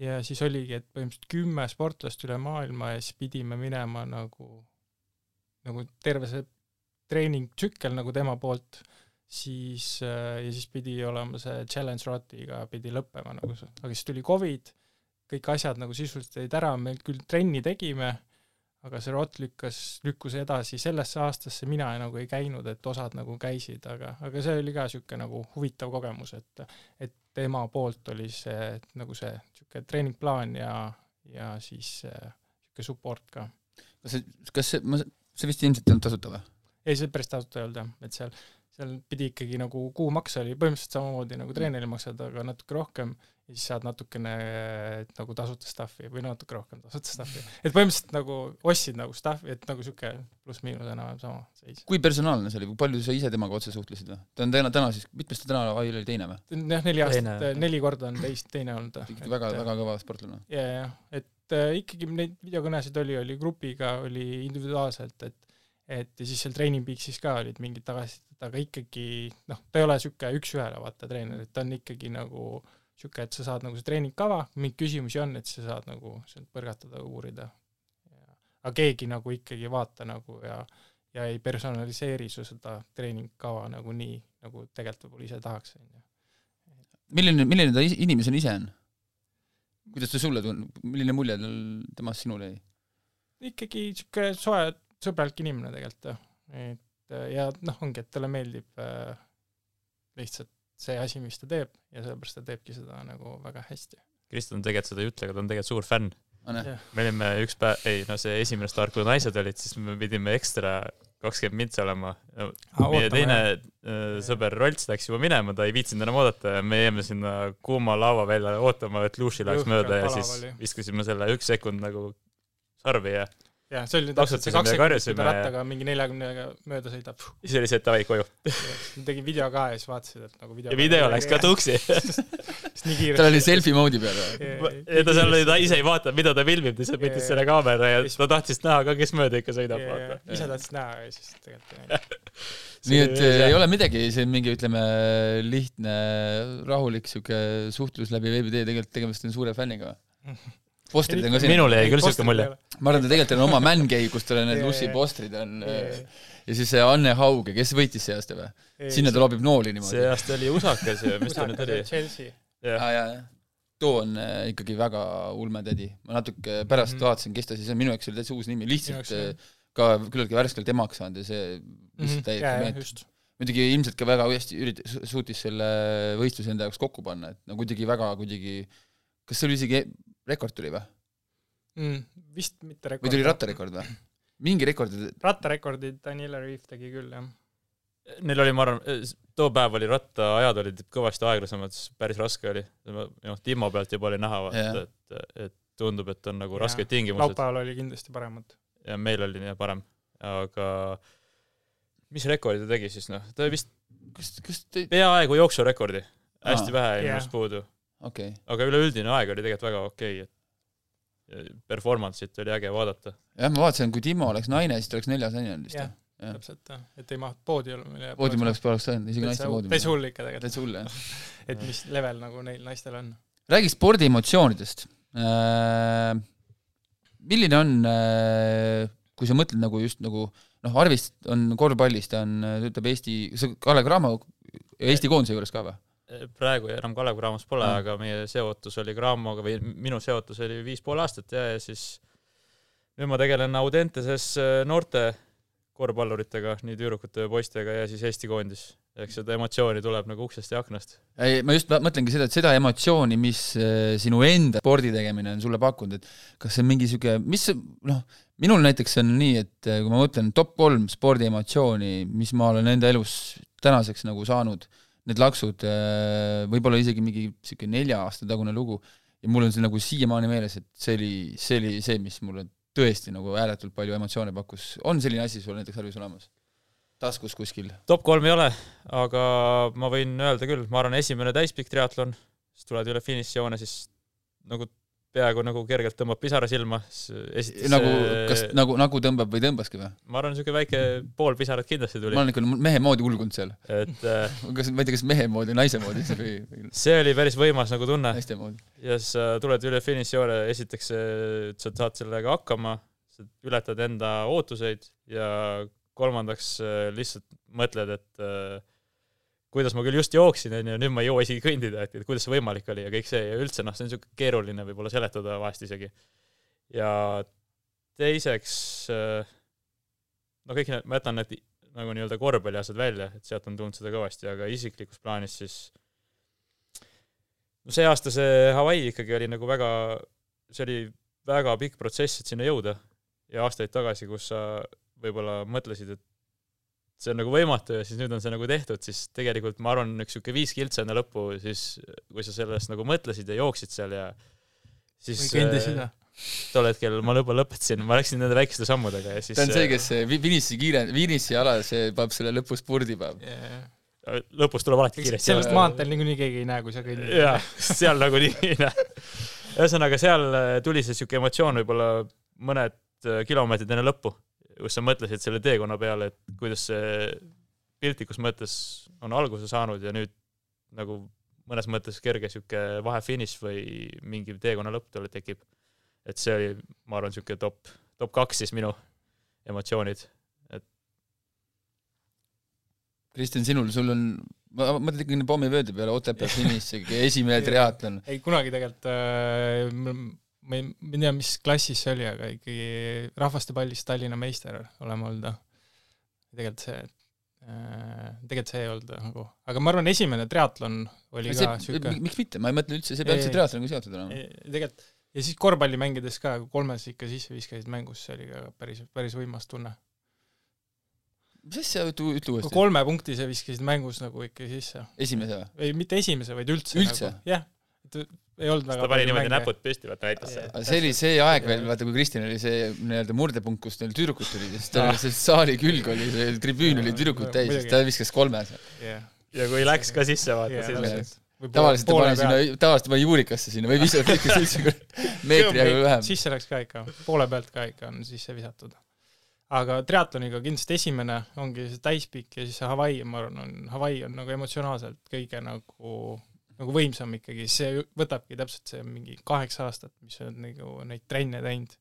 ja siis oligi, et põhimõtteliselt kümme sportlast üle maailma ja siis pidime minema nagu, nagu terve see treeningtsükkel nagu tema poolt. Siis äh, ja siis pidi olema see challenge rotiga pidi lõppema nagu see, aga siis tuli Covid, kõik asjad nagu sisuliselt jäid ära, me küll trenni tegime, aga see rot lükkas, lükkus edasi sellesse aastasse, mina nagu ei käinud, et osad nagu käisid, aga, aga see oli ka niisugune nagu huvitav kogemus, et et tema poolt oli see nagu see niisugune treeningplaan ja, ja siis niisugune support ka. kas see, kas see, ma, see vist ilmselt ei olnud tasuta või? ei, see päris tasuta ei olnud jah, et seal, seal pidi ikkagi nagu kuumaks oli põhimõtteliselt samamoodi nagu treenerile maksad, aga natuke rohkem ja siis saad natukene nagu tasuta stuff'i või natuke rohkem tasuta stuff'i. et põhimõtteliselt nagu ostsid nagu stuff'i, et nagu sihuke pluss-miinus enam-vähem sama seis. kui personaalne see oli, kui palju sa ise temaga otse suhtlesid või? ta on täna, täna siis, mitmes ta täna, ai oli teine või? jah, neli aastat, neli korda on teist, teine olnud. ikkagi väga, väga kõva sportlane. ja, ja, et äh, ikkagi neid videokõnesid oli, oli grupiga, oli individuaalselt, et et ja siis seal Training Peaksis ka olid mingid tagasisidet, aga ikkagi noh, ta ei ole niisugune üks-ühele vaata treener, et ta on ikkagi nagu niisugune, et sa saad nagu see treeningkava, mingeid küsimusi on, et sa saad nagu sealt põrgatada, uurida. aga keegi nagu ikkagi ei vaata nagu ja ja ei personaliseeri su seda treeningkava nagu nii, nagu tegelikult võib-olla ise tahaks, on ju. milline, milline ta inimesena ise on? kuidas ta sulle tundub, milline mulje tal temast sinule jäi? ikkagi sihuke soe sõbralik inimene tegelikult et ja noh, ongi, et talle meeldib äh, lihtsalt see asi, mis ta teeb ja sellepärast ta teebki seda nagu väga hästi. Kristjan tegelikult seda ei ütle, aga ta on tegelikult suur fänn. Anne, me olime üks päev, ei no see esimene start, kui naised olid, siis me pidime ekstra kakskümmend mintsi olema. meie teine äh, sõber Rolts läks juba minema, ta ei viitsinud enam oodata ja me jäime sinna kuuma laava välja ootama, et Lucy läheks mööda ja siis oli. viskasime selle üks sekund nagu sarvi ja jah, see oli täpselt see kaks sekundit, kui ta ja- rattaga mingi neljakümnega mööda sõidab. siis oli see, et davai koju. ma tegin video ka ja siis vaatasid, et nagu video ja video läks ka tuksi. tal oli selfie moodi peal või? ja ta seal oli, ta ise ei vaadanud, mida ta filmib, ta lihtsalt võttis selle kaamera ja ta tahtis näha ka, kes mööda ikka sõidab, vaata. ise tahtis näha ja siis tegelikult nii et ei ole midagi, see on mingi, ütleme, lihtne, rahulik sihuke suhtlus läbi veebi tee, tegelikult tegemist on suure fänniga. Postrid on ka siin. minule jäi küll siuke mulje. ma arvan, ta tegelikult on oma man cave, kus tal on need Lussi postrid on eh, ja siis see Anne Hauge, kes võitis see aasta või? sinna ta loobib nooli see niimoodi. aasta oli usakas ja mis ta nüüd oli? Chelsea. aa jaa, jah. too on eh, ikkagi väga ulme tädi. ma natuke pärast Mhm. vaatasin, kes ta siis on, minu jaoks oli täitsa uus nimi, lihtsalt eh, ka küllaltki värskelt emaks saanud ja see lihtsalt täiesti meeldib. just. muidugi ilmselt ka väga hästi ürit-, suutis selle võistluse enda jaoks kokku panna, et no kuidagi väga kuidagi, kas see oli isegi, rekord tuli või mm,? Vist mitte rekord. või tuli rattarekord või? mingi rekord rattarekordid Daniela Reef tegi küll, jah. Neil oli, ma arvan, too päev oli rattaajad olid kõvasti aeglasemad, päris raske oli. noh, Timo pealt juba oli näha, vaata, et, et tundub, et on nagu ja. rasked tingimused. laupäeval oli kindlasti paremad. ja meil oli nii parem, aga mis rekordi ta tegi siis noh, ta vist kas, kas te... peaaegu jooksurekordi, hästi Aa, vähe jäi minust puudu okay.. aga üleüldine aeg oli tegelikult väga okei okay., et performance'it oli äge vaadata. jah, ma vaatasin, kui Timo oleks naine, siis ta oleks neljas naine olnud vist jah ja. täpselt jah, et ei maht poodiumile. poodium oleks, poleks saanud, isegi naiste poodium. täitsa hull ikka tegelikult. täitsa hull jah et mis level nagu neil naistel on. räägi spordiemotsioonidest äh,. milline on äh,, kui sa mõtled nagu just nagu noh, Arvist on korvpallis, ta on, töötab Eesti, Kalev Cramo Eesti koondise juures ka või? Praegu enam Kalev Cramos pole mm., aga meie seotus oli Cramoga või minu seotus oli viis pool aastat ja, ja siis nüüd ma tegelen Audenteses äh, noorte korvpalluritega, nii tüdrukute ja poistega ja siis Eesti koondis. eks seda emotsiooni tuleb nagu uksest ja aknast. ei, ma just mõtlengi seda, et seda emotsiooni, mis äh, sinu enda spordi tegemine on sulle pakkunud, et kas see on mingi niisugune, mis noh, minul näiteks on nii, et äh, kui ma mõtlen top kolm spordiemotsiooni, mis ma olen enda elus tänaseks nagu saanud, need laksud, äh, võib-olla isegi mingi niisugune nelja aasta tagune lugu, ja mul on see nagu siiamaani meeles, et see oli, see oli see, mis mulle tõesti nagu ääretult palju emotsioone pakkus. on selline asi sul näiteks Harjus olemas? taskus kuskil? top kolm ei ole, aga ma võin öelda küll, ma arvan, esimene täispikk triatlon, siis tuled üle finišijoone, siis nagu peaaegu nagu kergelt tõmbab pisara silma, esitas nagu, kas nagu, nagu tõmbab või tõmbaski või? ma arvan, niisugune väike pool pisarat kindlasti tuli. ma olen ikka mehe moodi ulgunud seal. et äh, kas, ma ei tea, kas mehe moodi, naise moodi või, või...? see oli päris võimas nagu tunne. naiste moodi. ja siis äh, tuled üle finišijoone, esiteks sa saad sellega hakkama, sa ületad enda ootuseid ja kolmandaks lihtsalt mõtled, et äh, kuidas ma küll just jooksin, onju, nüüd ma ei jõua isegi kõndida, et, et kuidas see võimalik oli ja kõik see ja üldse noh, see on niisugune keeruline võib-olla seletada vahest isegi. ja teiseks, äh, no kõik need, ma jätan need nagu nii-öelda korvpalliasjad välja, et sealt on tulnud seda kõvasti, aga isiklikus plaanis siis no see aasta see Hawaii ikkagi oli nagu väga, see oli väga pikk protsess, et sinna jõuda. ja aastaid tagasi, kus sa võib-olla mõtlesid, et see on nagu võimatu ja siis nüüd on see nagu tehtud, siis tegelikult ma arvan, üks niisugune viis kiltsa enne lõppu, siis kui sa sellest nagu mõtlesid ja jooksid seal ja siis kõndisid või? tol hetkel ma juba lõpetasin, ma läksin nende väikeste sammudega ja siis ta on see, kes finiši kiire, finiši alal, see paneb selle lõpuspurdi peab yeah lõpus tuleb alati kiiresti. sellest maanteel niikuinii keegi ei näe, kui sa kõnnid. jah, seal nagunii ei näe. ühesõnaga, seal tuli see niisugune emotsioon võib-olla mõned kilomeetrid enne lõppu kus sa mõtlesid selle teekonna peale, et kuidas see piltlikus mõttes on alguse saanud ja nüüd nagu mõnes mõttes kerge sihuke vahefiniš või mingi teekonna lõpp talle tekib. et see oli, ma arvan, sihuke top, top kaks siis minu emotsioonid, et. Kristjan, sinul, sul on, ma mõtlen ikkagi pommivööde peale, Otepää finiš, esimene triatlon. ei kunagi tegelikult äh, ma ei, ma ei tea, mis klassis see oli, aga ikkagi rahvastepallis Tallinna meister oleme olnud. Noh. tegelikult see, äh, tegelikult see ei olnud nagu, aga ma arvan, esimene triatlon oli see, ka sihuke miks mitte, ma ei mõtle üldse, see peab üldse triatloniga seotud olema. tegelikult, ja siis korvpalli mängides ka, kolmes ikka sisse viskasid mängus, see oli ka päris, päris võimas tunne. mis asja, ütle, ütle uuesti. kolme punkti sa viskasid mängus nagu ikka sisse. esimese või? ei, mitte esimese, vaid üldse. üldse nagu,? jah, et ei olnud väga ta pani niimoodi näpud püsti, vaata näitas seda. see oli see aeg veel, vaata kui Kristjan oli see nii-öelda murdepunkt, kus neil tüdrukud tulid ja siis tal oli see saali külg oli, see tribüün oli tüdrukud täis, siis ta viskas kolme seal. ja kui läks ka sisse, vaata siis tavaliselt ta pani sinna, tavaliselt ta pani juurikasse sinna või viskas ikka üldse meetri jagu vähem. sisse läks ka ikka, poole pealt ka ikka on sisse visatud. aga triatloniga kindlasti esimene ongi see täispikk ja siis see Hawaii, ma arvan, on, Hawaii on nagu emotsionaalselt kõige nagu nagu võimsam ikkagi, see võtabki täpselt see mingi kaheksa aastat, mis sa oled nagu neid trenne teinud.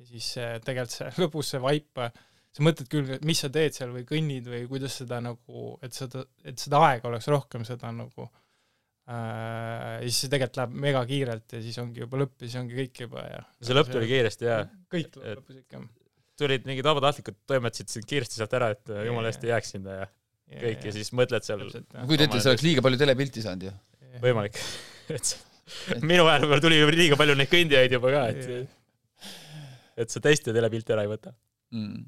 ja siis tegelikult see lõpus see vaip, sa mõtled küll, et mis sa teed seal või kõnnid või kuidas seda nagu, et seda, et seda aega oleks rohkem, seda nagu äh, ja siis see tegelikult läheb mega kiirelt ja siis ongi juba lõpp ja siis ongi kõik juba ja see lõpp tuli kiiresti jaa. kõik tuleb lõpus ikka. tulid mingid vabatahtlikud, toimetasid sind kiiresti sealt ära, et jumala eest ei jääks sinna ja kõik ja siis mõtled seal kujutan ette, sa oleks liiga palju telepilti saanud ju. võimalik, et minu ajal võib-olla tuli liiga palju neid kõndijaid juba ka, et et sa testi ja telepilti ära ei võta. Mm.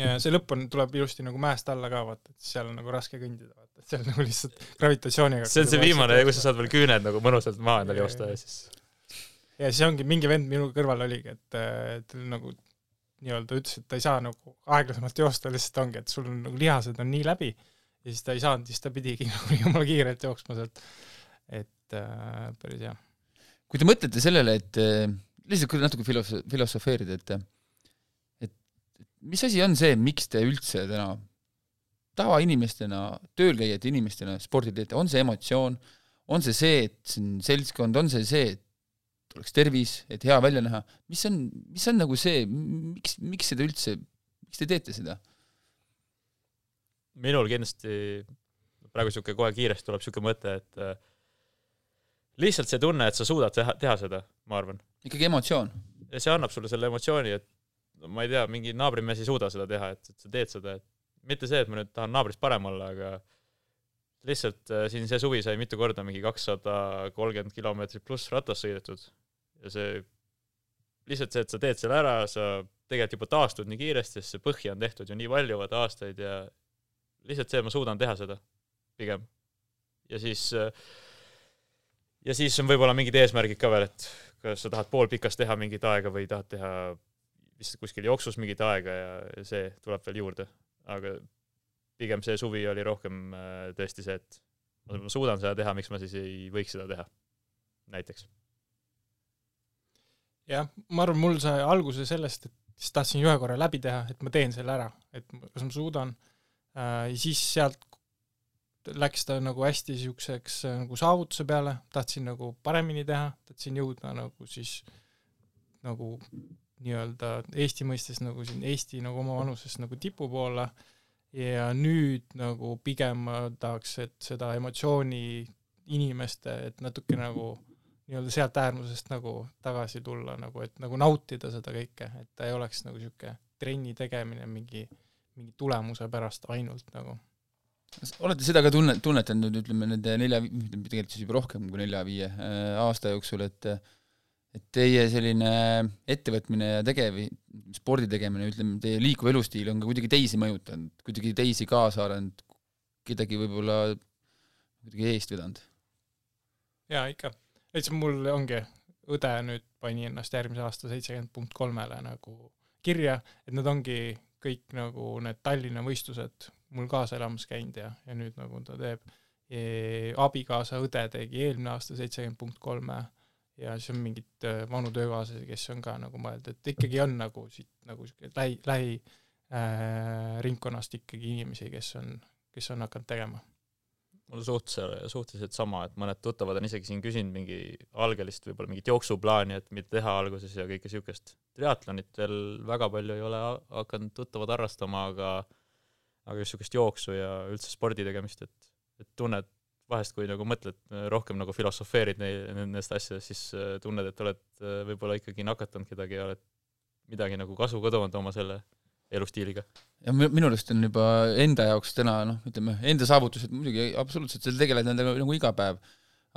ja see lõpp on, tuleb ilusti nagu mäest alla ka vaata, et seal on nagu raske kõndida, vaata, et seal nagu lihtsalt gravitatsiooniga see on see viimane, kus sa saad veel küüned nagu mõnusalt maha endale joosta ja siis ja siis ongi mingi vend minu kõrval oligi, et, et ta nagu nii-öelda ütles, et ta ei saa nagu aeglasemalt joosta, lihtsalt ongi, et sul on nagu lihased on nii läbi ja siis ta ei saanud, siis ta pidigi nagu jumala kiirelt jooksma sealt. Et äh, päris hea. kui te mõtlete sellele, et eh, lihtsalt kui natuke filos-, filosofeerida, et et et mis asi on see, miks te üldse täna tavainimestena, tööl käijate inimestena spordi teete, on see emotsioon, on see see, et on seltskond, on see see, et oleks tervis, et hea välja näha, mis on, mis on nagu see, miks, miks seda üldse, miks te teete seda? minul kindlasti praegu sihuke kohe kiiresti tuleb sihuke mõte, et äh, lihtsalt see tunne, et sa suudad teha, teha seda, ma arvan. ikkagi emotsioon. ja see annab sulle selle emotsiooni, et no ma ei tea, mingi naabrimees ei suuda seda teha, et, et sa teed seda, et mitte see, et ma nüüd tahan naabrist parem olla, aga lihtsalt äh, siin see suvi sai mitu korda mingi kakssada kolmkümmend kilomeetrit pluss ratas sõidetud ja see lihtsalt see, et sa teed selle ära, sa tegelikult juba taastud nii kiiresti, sest see põhja on tehtud ju nii palju vaata aastaid ja lihtsalt see, et ma suudan teha seda pigem. ja siis äh, ja siis on võib-olla mingid eesmärgid ka veel, et kas sa tahad poolpikas teha mingit aega või tahad teha vist kuskil jooksus mingit aega ja see tuleb veel juurde. aga pigem see suvi oli rohkem äh, tõesti see, et ma suudan seda teha, miks ma siis ei võiks seda teha, näiteks. jah, ma arvan, mul sai alguse sellest, et siis tahtsin ühe korra läbi teha, et ma teen selle ära, et kas ma suudan äh,. siis sealt läks ta nagu hästi siukseks äh, nagu saavutuse peale, tahtsin nagu paremini teha, tahtsin jõuda nagu siis nagu nii-öelda Eesti mõistes nagu siin Eesti nagu oma vanuses nagu tipu poole ja nüüd nagu pigem ma tahaks, et seda emotsiooni inimeste, et natuke nagu nii-öelda sealt äärmusest nagu tagasi tulla nagu, et nagu nautida seda kõike, et ta ei oleks nagu sihuke trenni tegemine mingi, mingi tulemuse pärast ainult nagu. Olete seda ka tunne, tunnetanud ütleme nende nelja, tegelikult siis juba rohkem kui nelja-viie äh, aasta jooksul, et et teie selline ettevõtmine ja tegev, spordi tegemine, ütleme, teie liikuv elustiil on ka kuidagi teisi mõjutanud, kuidagi teisi kaasa arendanud, kedagi võib-olla kuidagi eest vedanud? jaa, ikka. lihtsalt mul ongi, õde nüüd pani ennast järgmise aasta seitsekümmend punkt kolmele nagu kirja, et need ongi kõik nagu need Tallinna võistlused mul kaasa elamas käinud ja, ja nüüd nagu ta teeb. abikaasa õde tegi eelmine aasta seitsekümmend punkt kolme ja siis on mingid äh, vanu töökaaslasi, kes on ka nagu mõelnud, et ikkagi on nagu siit nagu sihuke lähi, lähi äh, ringkonnast ikkagi inimesi, kes on, kes on hakanud tegema mul on suht-, suhteliselt sama, et mõned tuttavad on isegi siin küsinud mingi algelist võib-olla mingit jooksuplaani, et mida teha alguses ja kõike siukest. triatlonit veel väga palju ei ole ha- hakanud tuttavad harrastama, aga aga just siukest jooksu ja üldse spordi tegemist, et, et tunned vahest, kui nagu mõtled rohkem nagu filosofeerid nendest asjadest, siis äh, tunned, et oled äh, võib-olla ikkagi nakatanud kedagi ja oled midagi nagu kasu ka toonud oma selle elustiiliga. ja mi- minu arust on juba enda jaoks täna noh, ütleme enda saavutused muidugi absoluutselt, sa tegeled nendega nagu iga päev,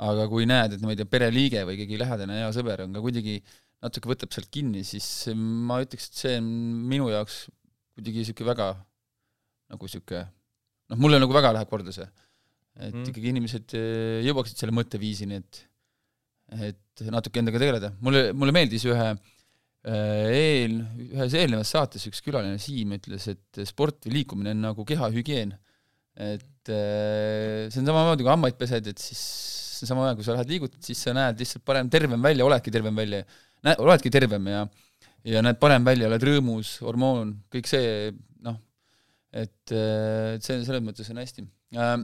aga kui näed, et ma ei tea, pereliige või keegi lähedane hea sõber on ka kuidagi natuke võtab sealt kinni, siis ma ütleks, et see on minu jaoks kuidagi niisugune väga nagu niisugune noh, mulle nagu väga läheb korda see. et Mm. ikkagi inimesed eh, jõuaksid selle mõtteviisini, et et natuke endaga tegeleda. mulle, mulle meeldis ühe eh, eel, ühes eelnevas saates üks külaline Siim ütles, et sport või liikumine on nagu kehahügieen. et eh, see on samamoodi, kui hambaid pesed, et siis sama ajal, kui sa lähed liigutad, siis sa näed lihtsalt parem, tervem välja, oledki tervem välja. näed, oledki tervem ja ja näed parem välja, oled rõõmus, hormoon, kõik see et eh, et see selles mõttes on hästi äh,.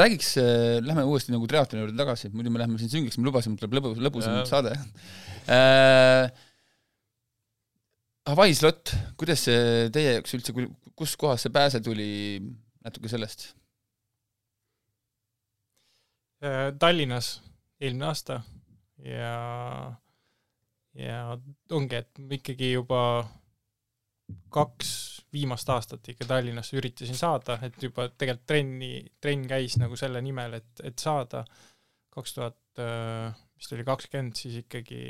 räägiks, lähme uuesti nagu triatloni juurde tagasi, muidu me läheme siin süngiks, me lubasime, tuleb lõbus, lõbusam saade äh,. Hawaii slot, kuidas see teie jaoks üldse, kus kohas see pääse tuli, natuke sellest? Äh, Tallinnas eelmine aasta ja, ja ongi, et ikkagi juba kaks viimast aastat ikka Tallinnasse üritasin saada, et juba tegelikult trenni, trenn käis nagu selle nimel, et, et saada. kaks tuhat, vist oli kakskümmend, siis ikkagi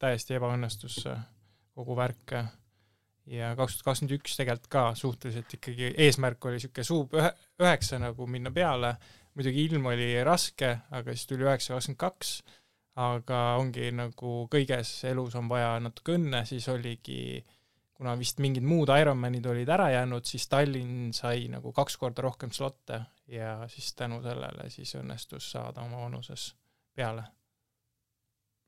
täiesti ebaõnnestus kogu värk. ja kaks tuhat kakskümmend üks tegelikult ka suhteliselt ikkagi eesmärk oli niisugune suub ühe, üheksa nagu minna peale, muidugi ilm oli raske, aga siis tuli üheksa kakskümmend kaks, aga ongi nagu kõiges elus on vaja natuke õnne, siis oligi kuna vist mingid muud Ironmanid olid ära jäänud, siis Tallinn sai nagu kaks korda rohkem slotte ja siis tänu sellele siis õnnestus saada oma vanuses peale.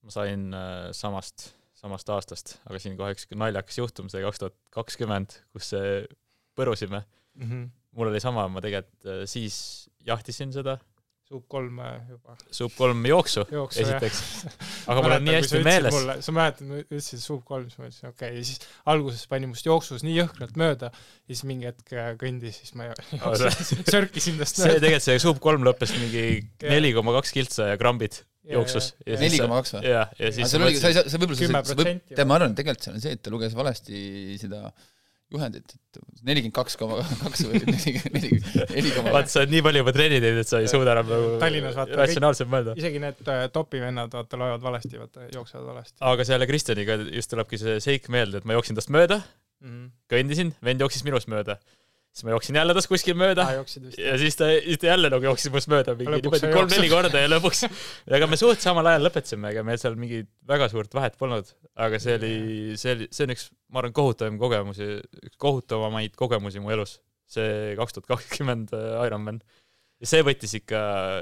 ma sain äh, samast, samast aastast, aga siin kohe üks naljakas juhtum, see kaks tuhat kakskümmend, kus põrusime mm. -hmm. mul oli sama, ma tegelikult äh, siis jahtisin seda suub kolm äh, juba. suub kolm jooksu, jooksu esiteks. aga mul on nii hästi meeles. sa mäletad, ma ütlesin suub kolm, siis ma ütlesin okei okay. ja siis alguses pani must jooksus nii jõhkralt mööda ja siis mingi hetk äh, kõndis, siis ma sörkisin tast mööda. see tegelikult, see suub kolm lõppes mingi neli koma kaks kiltsa ja krambid jooksus. neli koma kaks või? jah, ja siis sa oligi, sa ei saa, sa võib-olla, tead, ma arvan, et tegelikult see on see, et ta luges valesti seda juhendit, et nelikümmend kaks koma kaks või neli, neli koma vaata, sa oled nii palju juba trenni teinud, et sa ei suuda enam nagu Tallinnas vaata ratsionaalselt mõelda. isegi need äh, topivennad, vaata, loevad valesti, vaata, jooksevad valesti. aga selle Kristjaniga just tulebki see seik meelde, et ma jooksin tast mööda mm, -hmm. kõndisin, vend jooksis minust mööda siis ma jooksin jälle tast kuskil mööda. Ah, ja siis ta, siis ta jälle nagu jooksis minust mööda mingi niimoodi kolm-neli korda ja lõpuks, ega me suht samal ajal lõpetasime, ega meil seal mingit väga suurt vahet polnud, aga see oli, see oli, see on üks, ma arvan, kohutavam kogemusi, üks kohutavamaid kogemusi mu elus, see kaks tuhat kakskümmend äh, Ironman. ja see võttis ikka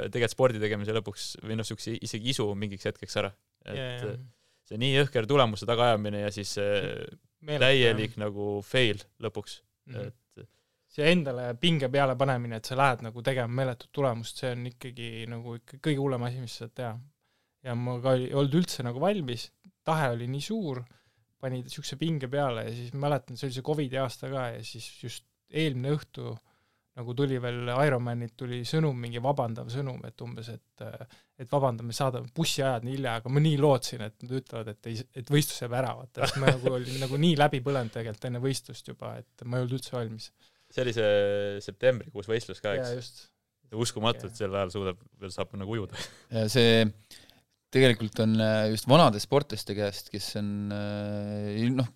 tegelikult spordi tegemise lõpuks või noh, siukse isegi isu mingiks hetkeks ära, et yeah, yeah. see nii jõhker tulemuse tagaajamine ja siis see täielik nagu fail lõpuks. Mm, -hmm. et see endale pinge peale panemine, et sa lähed nagu tegema meeletut tulemust, see on ikkagi nagu ikka kõige hullem asi, mis sa saad teha. ja ma ka ei olnud üldse nagu valmis, tahe oli nii suur, pani niisuguse pinge peale ja siis mäletan, see oli see Covidi aasta ka ja siis just eelmine õhtu nagu tuli veel Ironmanilt tuli sõnum, mingi vabandav sõnum, et umbes, et et vabandame, saadame bussiajad nii hilja, aga ma nii lootsin, et nad ütlevad, et ei, et võistlus jääb ära, vaata, sest ma nagu olin nagu nii läbi põlenud tegelikult enne võistlust juba, et ma ei olnud üldse valmis see oli see septembrikuus võistlus ka, eks? uskumatu, et sel ajal suudab, veel saab nagu ujuda. ja see tegelikult on äh, just vanade sportlaste käest, kes on äh, noh,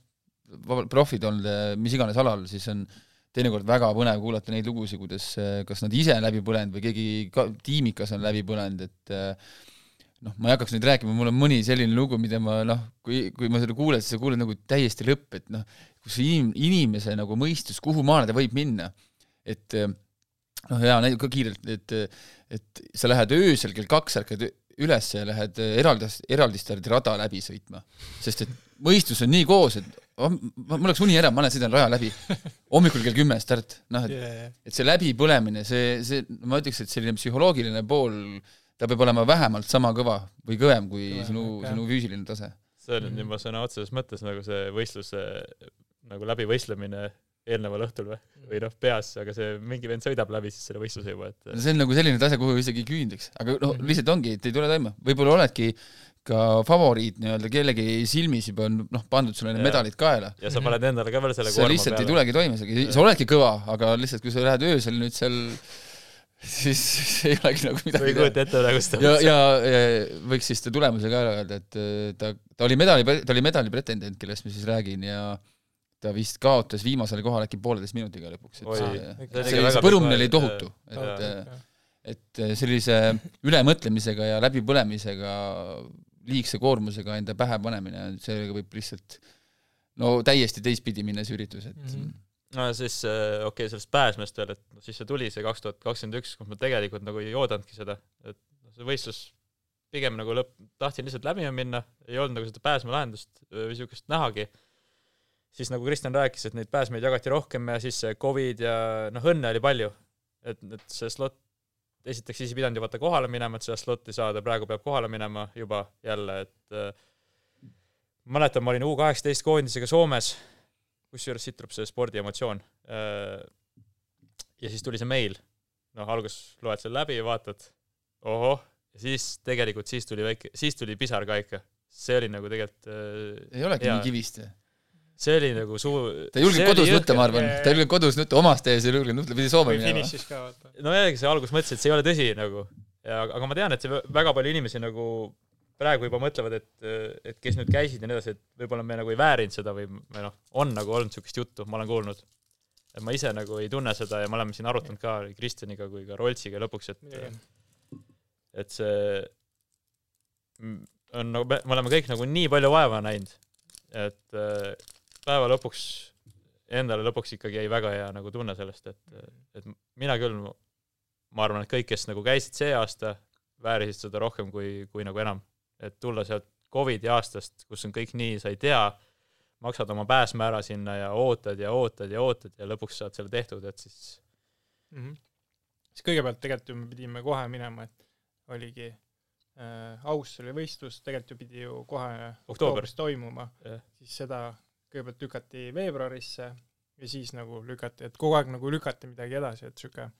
profid olnud äh, mis iganes alal, siis on teinekord väga põnev kuulata neid lugusid, kuidas kas nad ise läbi põlenud või keegi ka tiimikas on läbi põlenud, et noh, ma ei hakkaks nüüd rääkima, mul on mõni selline lugu, mida ma noh, kui, kui ma seda kuulen, siis sa kuuled nagu täiesti lõpp, et noh, kus inim-, inimese nagu mõistus, kuhu maale ta võib minna. et eh, noh, hea näide ka kiirelt, et et sa lähed öösel kell kaks, ärkad üles ja lähed eraldis, eraldistärdi rada läbi sõitma. sest et mõistus on nii koos, et mul läks uni ära, ma lähen sõidan raja läbi. hommikul kell kümme start, noh et yeah., et see läbipõlemine, see, see, ma ütleks, et selline psühholoogiline pool, ta peab olema vähemalt sama kõva või kõvem kui kõva, sinu, sinu füüsiline tase. see on nüüd juba sõna otseses mõttes nagu see võistluse nagu läbivõistlemine eelneval õhtul või, või noh, peas, aga see mingi vend sõidab läbi siis selle võistluse juba, et no see on nagu selline tase, kuhu isegi küündaks, aga noh, mhm. lihtsalt ongi, et ei tule toime, võib-olla oledki ka favoriit nii-öelda kellegi silmis juba on noh, pandud sulle need medalid kaela. ja sa paned endale ka veel selle sa lihtsalt peale. ei tulegi toime, sa oledki kõva, aga lihtsalt kui sa lähed öösel nüüd seal siis ei olegi nagu midagi või ei kujuta ette seda. ja, ja, ja võiks siis ta tulemuse ka ära öelda, et ta, ta oli medali, ta oli medali pretendent, kellest ma siis räägin ja ta vist kaotas viimasele kohale äkki pooleteist minutiga lõpuks, et Oi, see, see, see põrumine oli tohutu, et et sellise ülemõtlemisega ja läbipõlemisega, liigse koormusega enda pähe panemine, sellega võib lihtsalt no täiesti teistpidi minna see üritus, et mm -hmm. No siis äh, okei okay,, sellest pääsmest veel, et siis see tuli, see kaks tuhat kakskümmend üks, kus ma tegelikult nagu ei oodanudki seda, et see võistlus pigem nagu lõpp, tahtsin lihtsalt läbi minna, ei olnud nagu seda pääsmelahendust või niisugust nähagi siis nagu Kristjan rääkis, et neid pääsmeid jagati rohkem ja siis see Covid ja noh, õnne oli palju. et, et see slot, esiteks siis ei pidanud ju vaata kohale minema, et seda slot'i saada, praegu peab kohale minema juba jälle, et äh, mäletan, ma olin U kaheksateist koondisega Soomes, kusjuures siit tuleb see spordiemotsioon äh,. ja siis tuli see meil, noh, alguses loed selle läbi ja vaatad, ohoh, ja siis tegelikult siis tuli väike, siis tuli pisar ka ikka. see oli nagu tegelikult äh, ei olegi nii kivist? see oli nagu suu-. ta ei julgenud kodus nutta, ma arvan, ta ei julgenud kodus nutta, omas tees ei julgenud nutta, pidi Soome minema. no jällegi see alguses mõtlesin, et see ei ole tõsi nagu. ja aga ma tean, et see vä- väga palju inimesi nagu praegu juba mõtlevad, et, et kes nüüd käisid ja nii edasi, et võib-olla me nagu ei väärinud seda või, või noh, on nagu olnud niisugust juttu, ma olen kuulnud. et ma ise nagu ei tunne seda ja me oleme siin arutanud ka Kristjaniga kui ka Roltsiga lõpuks, et et see on nagu, me oleme kõik nagu nii palju vaeva näinud, et äh, päeva lõpuks endale lõpuks ikkagi jäi väga hea nagu tunne sellest, et, et mina küll, ma arvan, et kõik, kes nagu käisid see aasta, väärisid seda rohkem kui, kui nagu enam. Et tulla sealt Covidi aastast, kus on kõik nii, sa ei tea, maksad oma pääsme ära sinna ja ootad ja ootad ja ootad ja lõpuks saad selle tehtud, et siis mm. -hmm. siis kõigepealt tegelikult ju me pidime kohe minema, et oligi äh, aus oli võistlus, tegelikult ju pidi ju kohe oktoobris toimuma Jah., siis seda kõigepealt lükati veebruarisse ja siis nagu lükati, et kogu aeg nagu lükati midagi edasi, et sihuke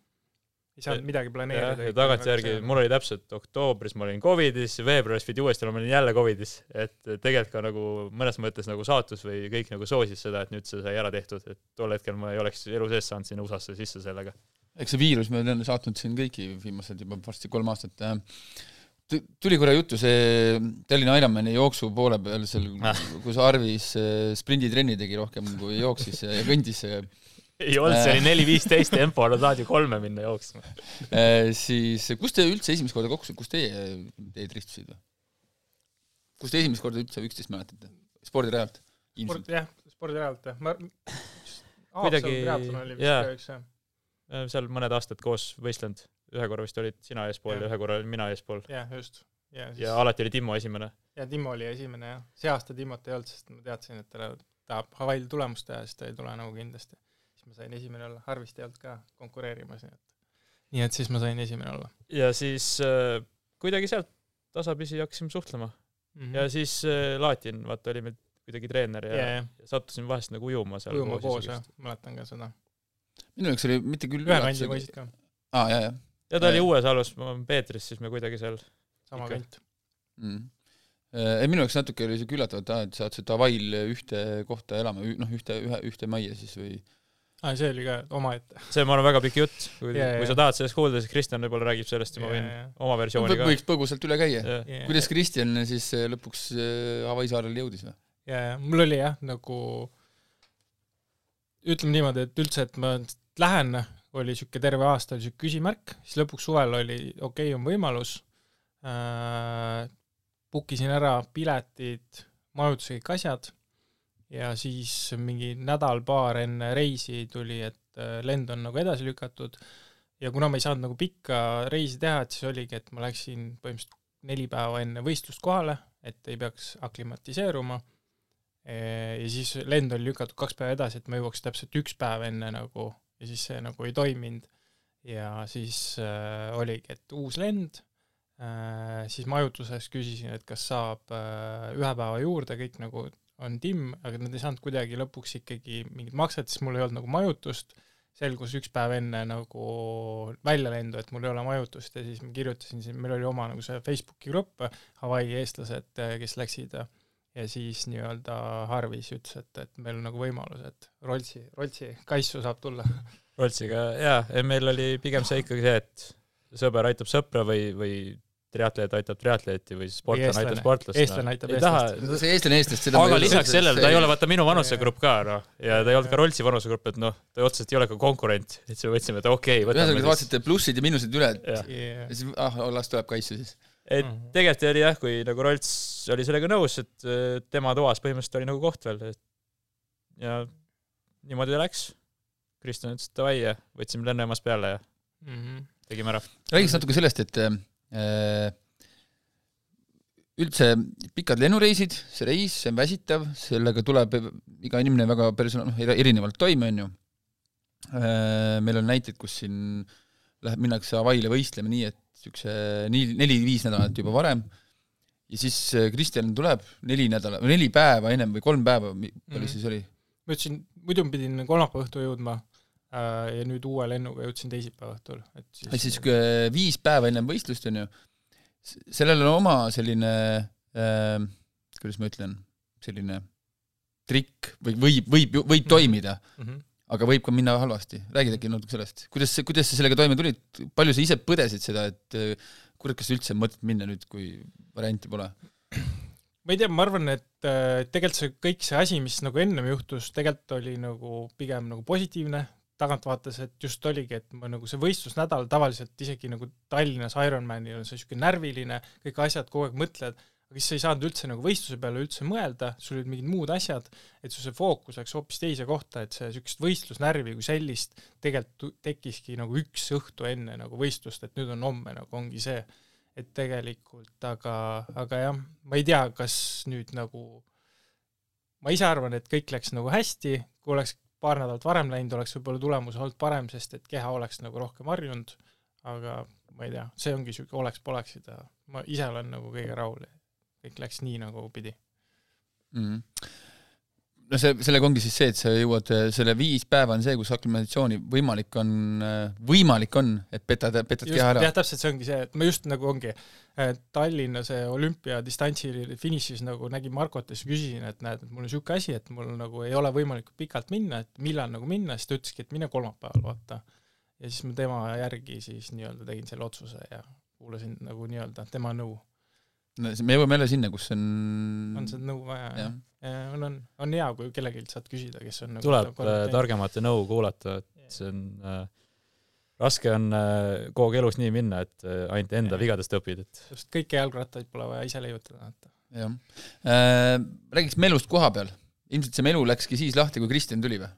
ei saanud Ja- midagi planeerida. ja tagantjärgi mul oli täpselt oktoobris ma olin Covidis, veebruaris pidi uuesti olema, ma olin jälle Covidis, et tegelikult ka nagu mõnes mõttes nagu saatus või kõik nagu soosis seda, et nüüd see sai ära tehtud, et tol hetkel ma ei oleks elu sees saanud sinna USA-sse sisse sellega. eks see viirus meil on saatnud siin kõiki viimased juba varsti kolm aastat. tuli korra juttu see Tallinna Ironmani jooksu poole peal seal Ah., kus Arvis eh, sprinditrenni tegi rohkem kui jooksis ja kõndis, ei olnud, see oli neli viisteist tempo, no tahad ju kolme minna jooksma. siis kus te üldse esimest korda kokku, kus teie teed ristusid või? kus te esimest korda üldse üksteist mäletate? spordirajalt? sport, jah, spordirajalt jah, ma Kuidagi- Haapsalu triatlon oli vist jaa. ka üks jah, seal mõned aastad koos võistlenud, ühe korra vist olid sina eespool ja Jah. ühe korra olin mina eespool. jah, just. ja siis ja alati oli Timmo esimene. ja Timmo oli esimene jah, see aasta Timmot ei olnud, sest ma teadsin, et ta tahab Hawaii'l tulemust teha, siis ta ei tule nagu kindlasti. Ma sain esimene olla, Harvist ei olnud ka konkureerimas, nii et nii et siis ma sain esimene olla ja siis äh, kuidagi sealt tasapisi hakkasime suhtlema mm. -hmm. ja siis äh, Laatin, vaata, oli meil kuidagi treener ja, ja, ja. ja ja sattusime vahest nagu ujuma seal ujuma koos ja jah, mäletan ka seda. minu jaoks oli mitte küll ühe kandi võisid ka, aa, jaa, jaa ja ta oli Äh. Uues-Alus, ma olen Peetris, siis me kuidagi seal sama kant. mm.. ei, minu jaoks natuke oli siuke üllatav, et aa, et sa sattusid Hawaii'l ühte kohta elama, noh, ühte, ühe, ühte majja siis või aa, see oli ka omaette. see, ma arvan, väga pikk jutt, kui Jaa, kui jaa. sa tahad sellest kuulda, siis Kristjan võib-olla räägib sellest ja ma võin oma versiooni ka. võiks põgusalt üle käia. ja kuidas Kristjan siis eh, lõpuks eh, Hawaii saarele jõudis või? ja, ja mul oli jah, nagu ütleme niimoodi, et üldse, et ma lähen, oli sihuke terve aasta oli sihuke küsimärk, siis lõpuks suvel oli okei okay,, on võimalus äh,. Book isin ära piletid, majutuse kõik asjad ja siis mingi nädal-paar enne reisi tuli, et äh, lend on nagu edasi lükatud. Ja kuna ma ei saanud nagu pikka reisi teha, et siis oligi, et ma läksin põhimõtteliselt neli päeva enne võistlust kohale, et ei peaks aklimatiseeruma. Ja siis lend oli lükatud kaks päeva edasi, et ma jõuaks täpselt üks päev enne nagu ja siis see nagu ei toiminud. ja siis äh, oligi, et uus lend. Äh,, siis majutuses küsisin, et kas saab äh, ühe päeva juurde, kõik nagu on timm, aga nad ei saanud kuidagi lõpuks ikkagi mingit makset, sest mul ei olnud nagu majutust, selgus üks päev enne nagu väljalendu, et mul ei ole majutust ja siis ma kirjutasin siin, meil oli oma nagu see Facebooki grupp, Hawaii eestlased, kes läksid ja siis nii-öelda Harvis ütles, et, et meil on nagu võimalus, et Roltsi, Roltsi kaisu saab tulla. Roltsiga jaa, meil oli pigem see ikkagi see, et sõber aitab sõpra või, või triatleet aitab triatleeti või sportlane aitab sportlast. eestlane aitab ei taha, eestlast. see eestlane eestlast, seda aga lisaks sellele, ta ei ole vaata minu vanusegrupp ka noh, ja ta ei olnud ka Roltsi vanusegrupp, et noh, ta otseselt ei ole ka konkurent, et siis me mõtlesime, et okei okay,, ühesõnaga, te vaatasite plussid ja miinused üle, et jah, ja siis ah, las tuleb kaisu siis. et Mhm. tegelikult oli jah, kui nagu Rolts oli sellega nõus, et äh, tema toas põhimõtteliselt oli nagu koht veel, et ja niimoodi ta läks. Kristjan ütles davai ja võtsime lennujaamast peale ja Mhm. tegime ära. räägiks natuke sellest, et äh, üldse pikad lennureisid, see reis, see on väsitav, sellega tuleb iga inimene väga persona-, noh, erinevalt toime, on ju. Meil on näiteid, kus siin läheb, minnakse Hawaii'le võistlema nii, et niisuguse nii, neli-viis nädalat juba varem ja siis äh, Kristjan tuleb neli nädalat, neli päeva ennem või kolm päeva, palju Mhm. siis oli? ma ütlesin, muidu ma pidin kolmapäeva õhtul jõudma äh, ja nüüd uue lennuga jõudsin teisipäeva õhtul, et siis, siis niisugune viis päeva ennem võistlust, on ju, sellel on oma selline äh, kuidas ma ütlen, selline trikk või võib, võib, võib toimida mm. -hmm. aga võib ka minna halvasti. räägid äkki natuke sellest, kuidas, kuidas sa sellega toime tulid, palju sa ise põdesid seda, et äh, kurat, kas üldse on mõtet minna nüüd, kui varianti pole? ma ei tea, ma arvan, et äh, tegelikult see kõik see asi, mis nagu ennem juhtus, tegelikult oli nagu pigem nagu positiivne, taganttvaates, et just oligi, et ma nagu see võistlusnädal tavaliselt isegi nagu Tallinnas Ironmanil on see niisugune närviline, kõik asjad kogu aeg mõtled, aga siis sa ei saanud üldse nagu võistluse peale üldse mõelda, sul olid mingid muud asjad, et su see fookus läks hoopis teise kohta, et see niisugust võistlusnärvi kui sellist tegelikult tekkiski nagu üks õhtu enne nagu võistlust, et nüüd on homme nagu ongi see, et tegelikult, aga, aga jah, ma ei tea, kas nüüd nagu ma ise arvan, et kõik läks nagu hästi, kui oleks paar nädalat varem läinud, oleks võib-olla tulemus olnud parem, sest et keha oleks nagu rohkem harjunud, aga ma ei tea, see ongi niisugune oleks-poleksid ja ma ise olen nagu kõige rahul kõik läks nii, nagu pidi mm. -hmm. No see, sellega ongi siis see, et sa jõuad, selle viis päeva on see, kus aklimatisatsiooni võimalik on, võimalik on, et petad, petad keha ära. jah, täpselt see ongi see, et ma just nagu ongi Tallinna see olümpiadistantsi finišis nagu nägin Markot ja siis küsisin, et näed, et mul on niisugune asi, et mul nagu ei ole võimalik pikalt minna, et millal nagu minna, siis ta ütleski, et mine kolmapäeval, vaata. ja siis ma tema järgi siis nii-öelda tegin selle otsuse ja kuulasin nagu nii-öelda tema nõu no me jõuame jälle sinna, kus on on seda nõu vaja, jah. ja on, on, on hea, kui kellelgi saad küsida, kes on nagu tuleb äh, targemate nõu kuulata, et see on äh, raske on äh, kogu aeg elus nii minna, et äh, ainult enda ja. vigadest õpid, et just kõiki jalgrattaid pole vaja ise leiutada, et jah äh,. Räägiks melust koha peal. ilmselt see melu läkski siis lahti, kui Kristjan tuli või?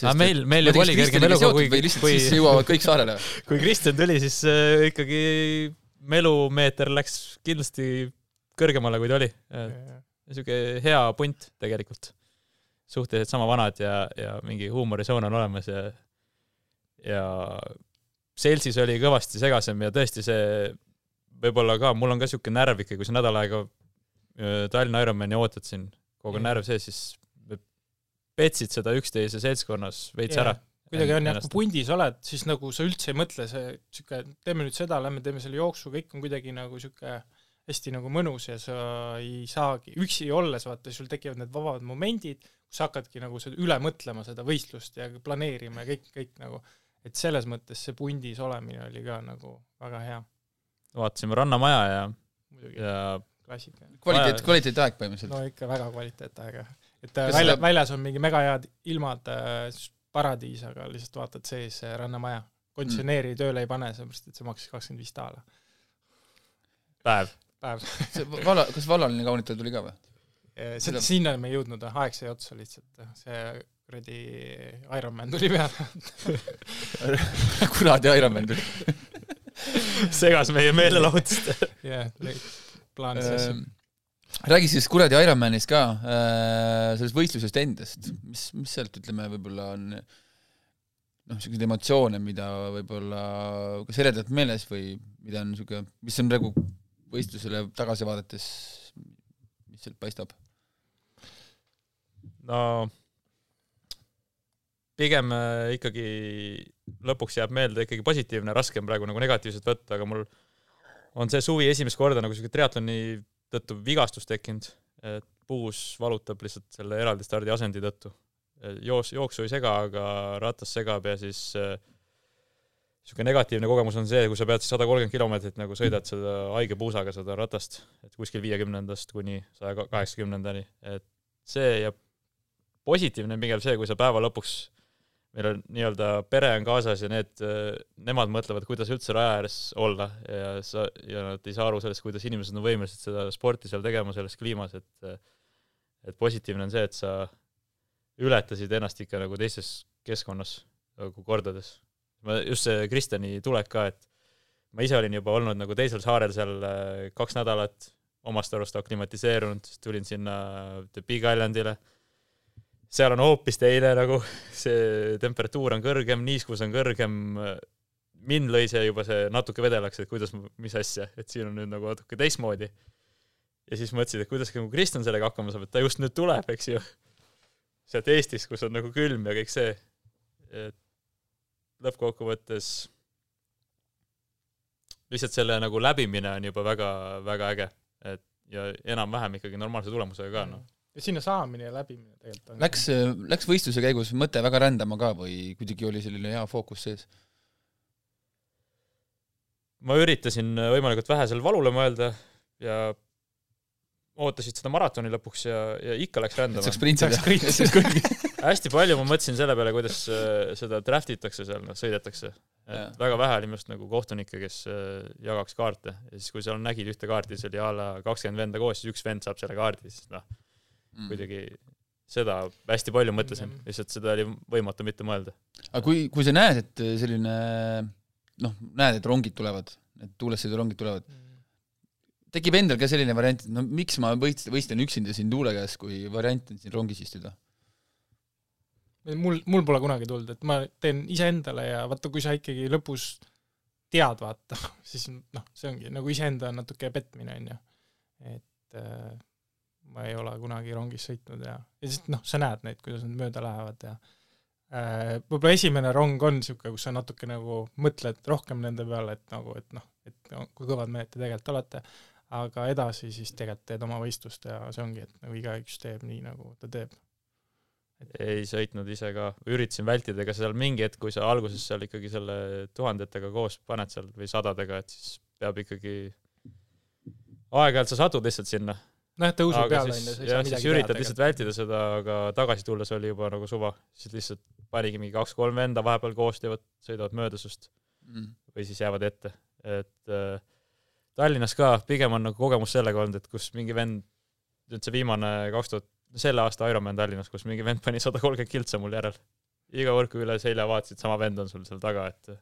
aga meil, meil juba oli kerge meluga, kui, kui lihtsalt kui... siis jõuavad kõik saarele kui Kristjan tuli, siis äh, ikkagi melumeeter läks kindlasti kõrgemale, kui ta oli. niisugune hea punt tegelikult. suhteliselt sama vanad ja, ja mingi huumorisoon on olemas ja, ja seltsis oli kõvasti segasem ja tõesti see võib-olla ka, mul on ka niisugune närv ikka, kui sa nädal aega Tallinna Ironmani ootad siin, kogu aeg närv sees, siis petsid seda üksteise seltskonnas veits yeah. ära kuidagi on jah, kui pundis oled, siis nagu sa üldse ei mõtle, see sihuke, teeme nüüd seda, lähme teeme selle jooksu, kõik on kuidagi nagu sihuke hästi nagu mõnus ja sa ei saagi, üksi olles vaata, sul tekivad need vabad momendid, kus sa hakkadki nagu seda üle mõtlema, seda võistlust ja planeerima ja kõik, kõik nagu, et selles mõttes see pundis olemine oli ka nagu väga hea. vaatasime Rannamaja ja, ja klassika. kvaliteet, kvaliteetaeg põhimõtteliselt. no ikka väga kvaliteetaeg jah. et Kas välja, väljas on mingi mega head ilmad äh,, paradiis, aga lihtsalt vaatad sees rannamaja. konditsioneeri mm. tööle ei pane, sellepärast et see maksis kakskümmend viis daala. päev. päev. see valla, kas vallaline kaunitar tuli ka või? seda, sinna me ei jõudnud, aeg sai otsa lihtsalt, see kuradi Ironman tuli peale kuradi Ironman tuli segas meie meelelahutust. jah, plaanis asju ehm, räägi siis kuradi Ironmanist ka äh,, sellest võistlusest endast, mis, mis sealt ütleme, võib-olla on noh, niisuguseid emotsioone, mida võib-olla kas eredalt meeles või mida on niisugune, mis on praegu võistlusele tagasi vaadates, mis sealt paistab? no pigem äh, ikkagi lõpuks jääb meelde ikkagi positiivne, raske on praegu nagu negatiivset võtta, aga mul on see suvi esimest korda nagu siuke triatloni tõttu vigastus tekkinud, et puus valutab lihtsalt selle eraldi stardi asendi tõttu. joos, jooksu ei sega, aga ratas segab ja siis niisugune äh, negatiivne kogemus on see, kui sa pead sada kolmkümmend kilomeetrit nagu sõidad seda haige puusaga seda ratast, et kuskil viiekümnendast kuni saja kaheksakümnendani, et see ja positiivne on pigem see, kui sa päeva lõpuks meil on nii-öelda pere on kaasas ja need, nemad mõtlevad, kuidas üldse raja ääres olla ja sa, ja nad ei saa aru sellest, kuidas inimesed on võimelised seda sporti seal tegema selles kliimas, et et positiivne on see, et sa ületasid ennast ikka nagu teises keskkonnas nagu kordades. ma, just see Kristjani tulek ka, et ma ise olin juba olnud nagu teisel saarel seal äh, kaks nädalat, omast arust aklimatiseerunud, siis tulin sinna The Big Islandile seal on hoopis teine nagu, see temperatuur on kõrgem, niiskus on kõrgem, mind lõi see juba see natuke vedelaks, et kuidas, mis asja, et siin on nüüd nagu natuke teistmoodi. ja siis mõtlesid, et kuidas nagu Kristjan sellega hakkama saab, et ta just nüüd tuleb, eks ju. sealt Eestist, kus on nagu külm ja kõik see. et lõppkokkuvõttes lihtsalt selle nagu läbimine on juba väga, väga äge, et ja enam-vähem ikkagi normaalse tulemusega ka, noh sinna saamine ja läbimine tegelikult on Läks, läks võistluse käigus mõte väga rändama ka või kuidagi oli selline hea fookus sees? ma üritasin võimalikult vähesel valule mõelda ja ootasid seda maratoni lõpuks ja, ja ikka läks rändama saaks. kõigi. hästi palju ma mõtlesin selle peale, kuidas äh, seda draft itakse seal, noh, sõidetakse. Et väga vähe oli minu arust nagu kohtunikke, kes äh, jagaks kaarte ja siis, kui seal nägid ühte kaarti, siis oli a la kakskümmend venda koos, siis üks vend saab selle kaardi, siis noh, Mm. kuidagi seda hästi palju mõtlesin Mm., lihtsalt seda oli võimatu mitte mõelda. aga kui, kui sa näed, et selline noh, näed, et rongid tulevad, et tuulessõidurongid tulevad, tekib endal ka selline variant, et no miks ma võist-, võistlen üksinda siin tuule käes, kui variant on siin rongis istuda? mul, mul pole kunagi tulnud, et ma teen iseendale ja vaata, kui sa ikkagi lõpus tead, vaata, siis noh, see ongi nagu iseenda natuke petmine, on ju. et äh, ma ei ole kunagi rongis sõitnud ja, ja siis noh, sa näed neid, kuidas nad mööda lähevad ja äh, võib-olla esimene rong on niisugune, kus sa natuke nagu mõtled rohkem nende peale, et nagu, et noh, et no, kui kõvad mehed te tegelikult olete, aga edasi siis tegelikult teed oma võistlust ja see ongi, et nagu igaüks teeb nii, nagu ta teeb. ei sõitnud ise ka, üritasin vältida, ega seal mingi hetk, kui sa alguses seal ikkagi selle tuhandetega koos paned seal või sadadega, et siis peab ikkagi, aeg-ajalt sa satud lihtsalt sinna. noh, tõusu aga peale on siis ju, sa ei saa siis midagi üritad teha lihtsalt vältida seda, aga tagasi tulles oli juba nagu suva, siis lihtsalt panigi mingi kaks-kolm venda vahepeal koos teevad, sõidavad mööda sinust Mm. või siis jäävad ette, et äh, Tallinnas ka pigem on nagu kogemus sellega olnud, et kus mingi vend, nüüd see viimane kaks tuhat, selle aasta Ironman Tallinnas, kus mingi vend pani sada kolmkümmend kiltsa mul järel. iga kord, kui üle selja vaatasid, sama vend on sul seal taga, et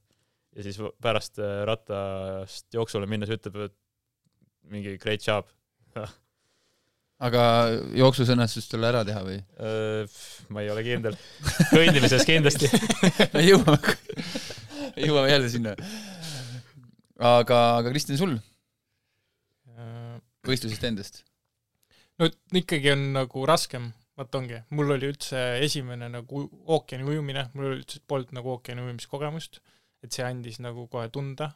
ja siis pärast äh, rattast jooksule minnes ütleb, et mingi great job. aga jooksus õnnestus talle ära teha või? Ma ei ole kindel, kõndimises kindlasti. me jõuame, jõuame jälle sinna. aga, aga Kristjan, sul võistlusest endast? no ikkagi on nagu raskem, vot ongi, mul oli üldse esimene nagu ookeani ujumine, mul üldse polnud nagu ookeani ujumiskogemust, et see andis nagu kohe tunda.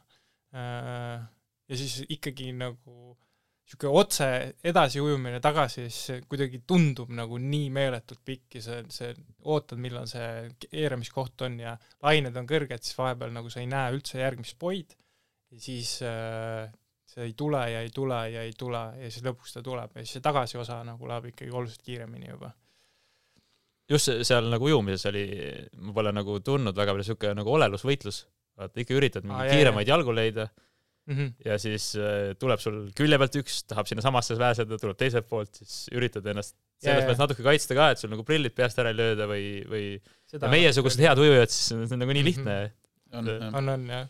ja siis ikkagi nagu niisugune otse edasi ujumine tagasi, siis kuidagi tundub nagu nii meeletult pikk ja see, see ootad, millal see keeramiskoht on ja lained on kõrged, siis vahepeal nagu sa ei näe üldse järgmist poid ja siis äh, see ei tule ja ei tule ja ei tule ja siis lõpuks ta tuleb ja siis see tagasiosa nagu läheb ikkagi oluliselt kiiremini juba. just seal nagu ujumises oli, ma pole nagu tundnud väga palju siuke nagu olelusvõitlus. vaata ikka üritad jaa, kiiremaid jalgu leida Mm -hmm. ja siis äh, tuleb sul külje pealt üks, tahab sinnasamasse pääseda, tuleb teiselt poolt, siis üritad ennast selles mõttes natuke kaitsta ka, et sul nagu prillid peast ära ei lööda või, või seda ja meiesugused head ujujad, siis see on nagu nii Mhm. lihtne. on, See- on. on, on jah.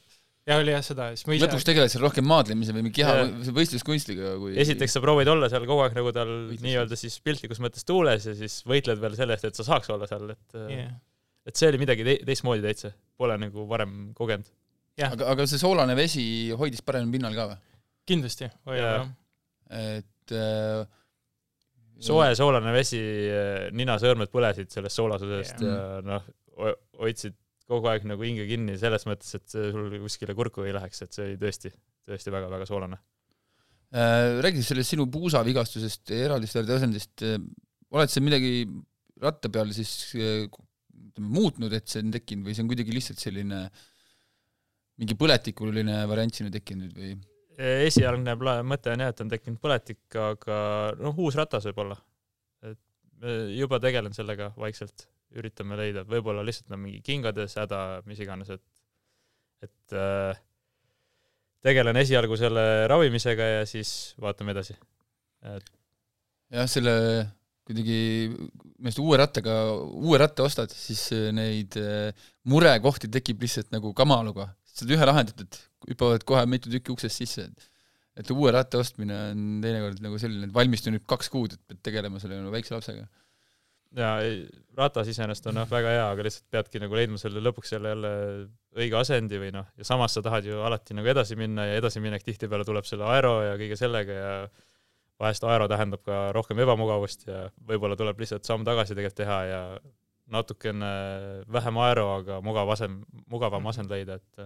ja oli jah seda, siis ma ise lõpuks tegeled seal rohkem maadlemise või mingi keha võistluskunstiga kui esiteks sa proovid olla seal kogu aeg nagu tal nii-öelda siis piltlikus mõttes tuules ja siis võitled veel selle eest, et sa saaks olla seal, et yeah. et see oli midagi te teistmoodi täitsa, pole nagu varem kogenud. aga, aga see soolane vesi hoidis paremini pinnal ka või? kindlasti hoiab jah. et äh, soe soolane vesi, ninasõõrmed põlesid sellest soolasusest Jaa. ja noh, hoidsid kogu aeg nagu hinge kinni selles mõttes, et see sul kuskile kurku ei läheks, et see oli tõesti, tõesti väga-väga soolane. äh, räägi sellest sinu puusavigastusest, eraldisväärde asendist, oled sa midagi ratta peal siis äh, ütleme, muutnud, et see on tekkinud või see on kuidagi lihtsalt selline mingi põletikuline variant sinna tekkinud või? esialgne pla- mõte on jah, et on tekkinud põletik, aga noh, uus ratas võib-olla. et me juba tegelen sellega vaikselt, üritame leida, võib-olla lihtsalt on mingi kingades häda, mis iganes, et et äh, tegelen esialgu selle ravimisega ja siis vaatame edasi. et jah, selle kuidagi, minu arust uue rattaga, uue ratta ostad, siis neid murekohti tekib lihtsalt nagu kamaluga. Saad ühe lahendatud, hüppavad kohe mitu tükki uksest sisse, et et uue ratta ostmine on teinekord nagu selline, et valmistu nüüd kaks kuud, et pead tegelema selle nagu väikse lapsega. ja ei, ratas iseenesest on jah väga hea, aga lihtsalt peadki nagu leidma selle lõpuks jälle jälle õige asendi või noh, ja samas sa tahad ju alati nagu edasi minna ja edasiminek tihtipeale tuleb selle aero ja kõige sellega ja vahest aero tähendab ka rohkem ebamugavust ja võib-olla tuleb lihtsalt samm tagasi tegelikult teha ja natukene vähem aero, aga mugav asend, mugavam asend leida, et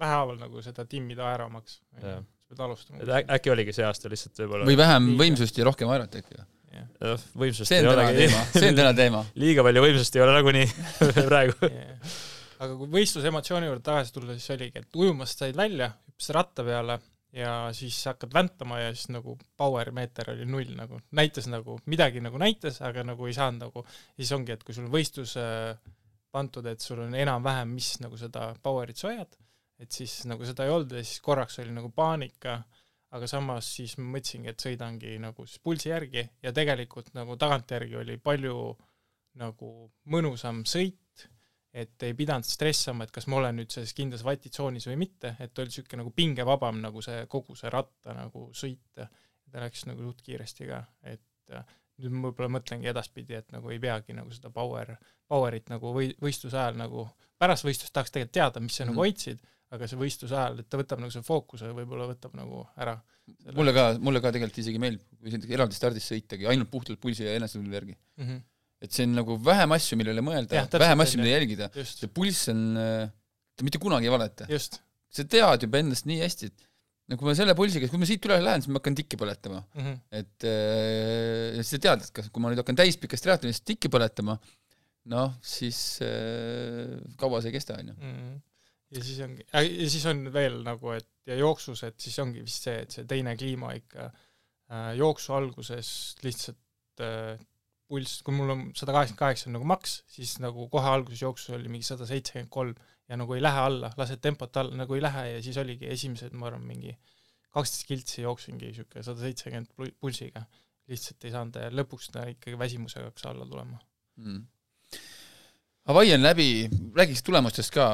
vähehaaval nagu seda timmida aeramaks. Jah. sa pead alustama et. äkki oligi see aasta lihtsalt võib-olla või vähem Liiga. võimsust ja rohkem aerat äkki või? võimsust see ei olegi teema, see on täna teema. liiga palju võimsust ei ole nagunii praegu. yeah.. aga kui võistlusemotsiooni juurde tagasi tulla, siis oligi, et ujumast said välja, hüppasid ratta peale ja siis hakkad väntama ja siis nagu power meeter oli null nagu, näitas nagu, midagi nagu näitas, aga nagu ei saanud nagu, siis ongi, et kui sul on võistlus äh, pandud, et sul on enam-vähem, mis nagu seda power'it sa hoiad, et siis nagu seda ei olnud ja siis korraks oli nagu paanika, aga samas siis ma mõtlesingi, et sõidangi nagu siis pulsi järgi ja tegelikult nagu tagantjärgi oli palju nagu mõnusam sõit, et ei pidanud stressama, et kas ma olen nüüd selles kindlas vatitsoonis või mitte, et oli niisugune nagu pingevabam nagu see kogu see ratta nagu sõit. ta läks nagu suht kiiresti ka, et äh, nüüd ma võib-olla mõtlengi edaspidi, et nagu ei peagi nagu seda power, power'it nagu või võistluse ajal nagu, pärast võistlust tahaks tegelikult teada, mis sa mm. Mhm. nagu hoidsid, aga see võistluse ajal, et ta võtab nagu selle fookuse võib-olla võtab nagu ära. mulle ka, mulle ka tegelikult isegi meeldib, kui siin eraldi stardis sõitagi, ainult puhtalt pulsi ja enesetunde järgi. mm. -hmm. et see on nagu vähem asju, millele mõelda vähem asju, mida jälgida. see pulss on, ta mitte kunagi ei valeta. sa tead juba endast nii hästi, et no kui ma selle pulsiga, kui ma siit üle lähen, siis ma hakkan tikki põletama. mm. -hmm. et äh, sa tead, et kas, kui ma nüüd hakkan täispikast triatlonist tikki põletama, noh, siis äh, kaua see ei kesta, on ju. mm.. ja siis ongi, ja siis on veel nagu, et ja jooksus, et siis ongi vist see, et see teine kliima ikka äh, jooksu alguses lihtsalt äh, pulss, kui mul on sada kaheksakümmend kaheksa nagu maks, siis nagu kohe alguses jooksus oli mingi sada seitsekümmend kolm ja nagu ei lähe alla, lased tempot alla, nagu ei lähe ja siis oligi esimesed, ma arvan, mingi kaksteist kiltsi jooksingi niisugune sada seitsekümmend pul- pulsiga. lihtsalt ei saanud ja lõpuks ta ikkagi väsimusega hakkas alla tulema. mm.. Hawaii on läbi, räägiks tulemustest ka.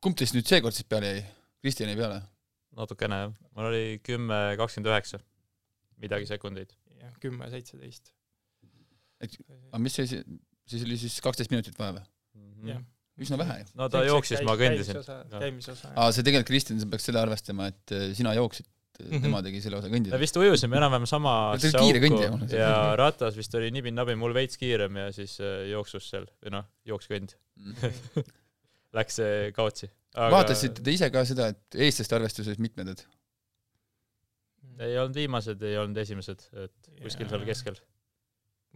kumb teist nüüd seekord siis peale jäi? Kristjan jäi peale? natukene jah, mul oli kümme, kakskümmend üheksa, midagi sekundeid. jah, kümme, seitseteist. aga mis see, siis oli siis kaksteist minutit vaja või? jah. Üsna vähe ju. no ta jooksis, ma kõndisin. käimise osa, aa, see tegelikult, Kristjan, sa peaks selle arvestama, et äh, sina jooksid, Mhm. tema tegi selle osa me kõndida. vist ujusime enam-vähem sama Ta oli kiire kõndija, ma olen ja ratas vist oli nibin-nabin mul veits kiirem ja siis äh, jooksus seal või noh, jooks-kõnd läks see kaotsi. vaatasite te ise ka seda, et eestlaste arvestuses mitmed, et ei olnud viimased, ei olnud esimesed, et kuskil seal keskel.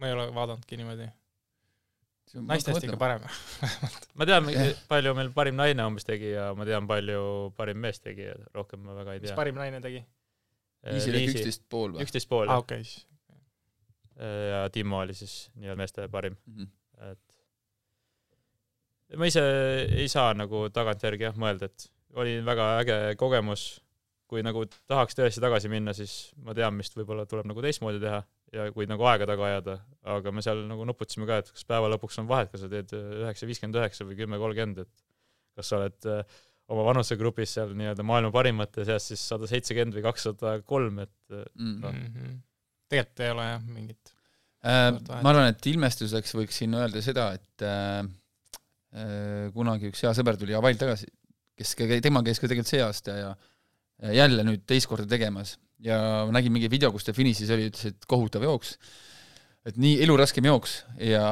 ma ei ole vaadanudki niimoodi. Naistest ma ikka parem. ma tean Jah., palju meil parim naine umbes tegi ja ma tean, palju parim mees tegi ja rohkem ma väga ei mis tea. parim naine tegi? Liisil äkki üksteist pool või? üksteist pool aa, jah. okei, siis. ja Timo oli siis nii-öelda meeste parim, Mhm. et ma ise ei saa nagu tagantjärgi jah mõelda, et oli väga äge kogemus. kui nagu tahaks tõesti tagasi minna, siis ma tean, mis võib-olla tuleb nagu teistmoodi teha ja kui nagu aega taga ajada, aga me seal nagu nuputasime ka, et kas päeva lõpuks on vahet, kas sa teed üheksa viiskümmend üheksa või kümme kolmkümmend, et kas sa oled äh, oma vanusegrupis seal nii-öelda maailma parimate seas siis sada seitsekümmend või kakssada kolm, et äh, Mm. Mhm. tegelikult ei ole jah mingit. Äh, ma arvan, et ilmestuseks võiks siin öelda seda, et äh, äh, kunagi üks hea sõber tuli Hawaii'lt tagasi, kes, tema käis ka tegelikult see aasta ja ja jälle nüüd teist korda tegemas. Ja ma nägin mingi video, kus ta finišis oli, ütles, et kohutav jooks, et nii eluraskem jooks. Ja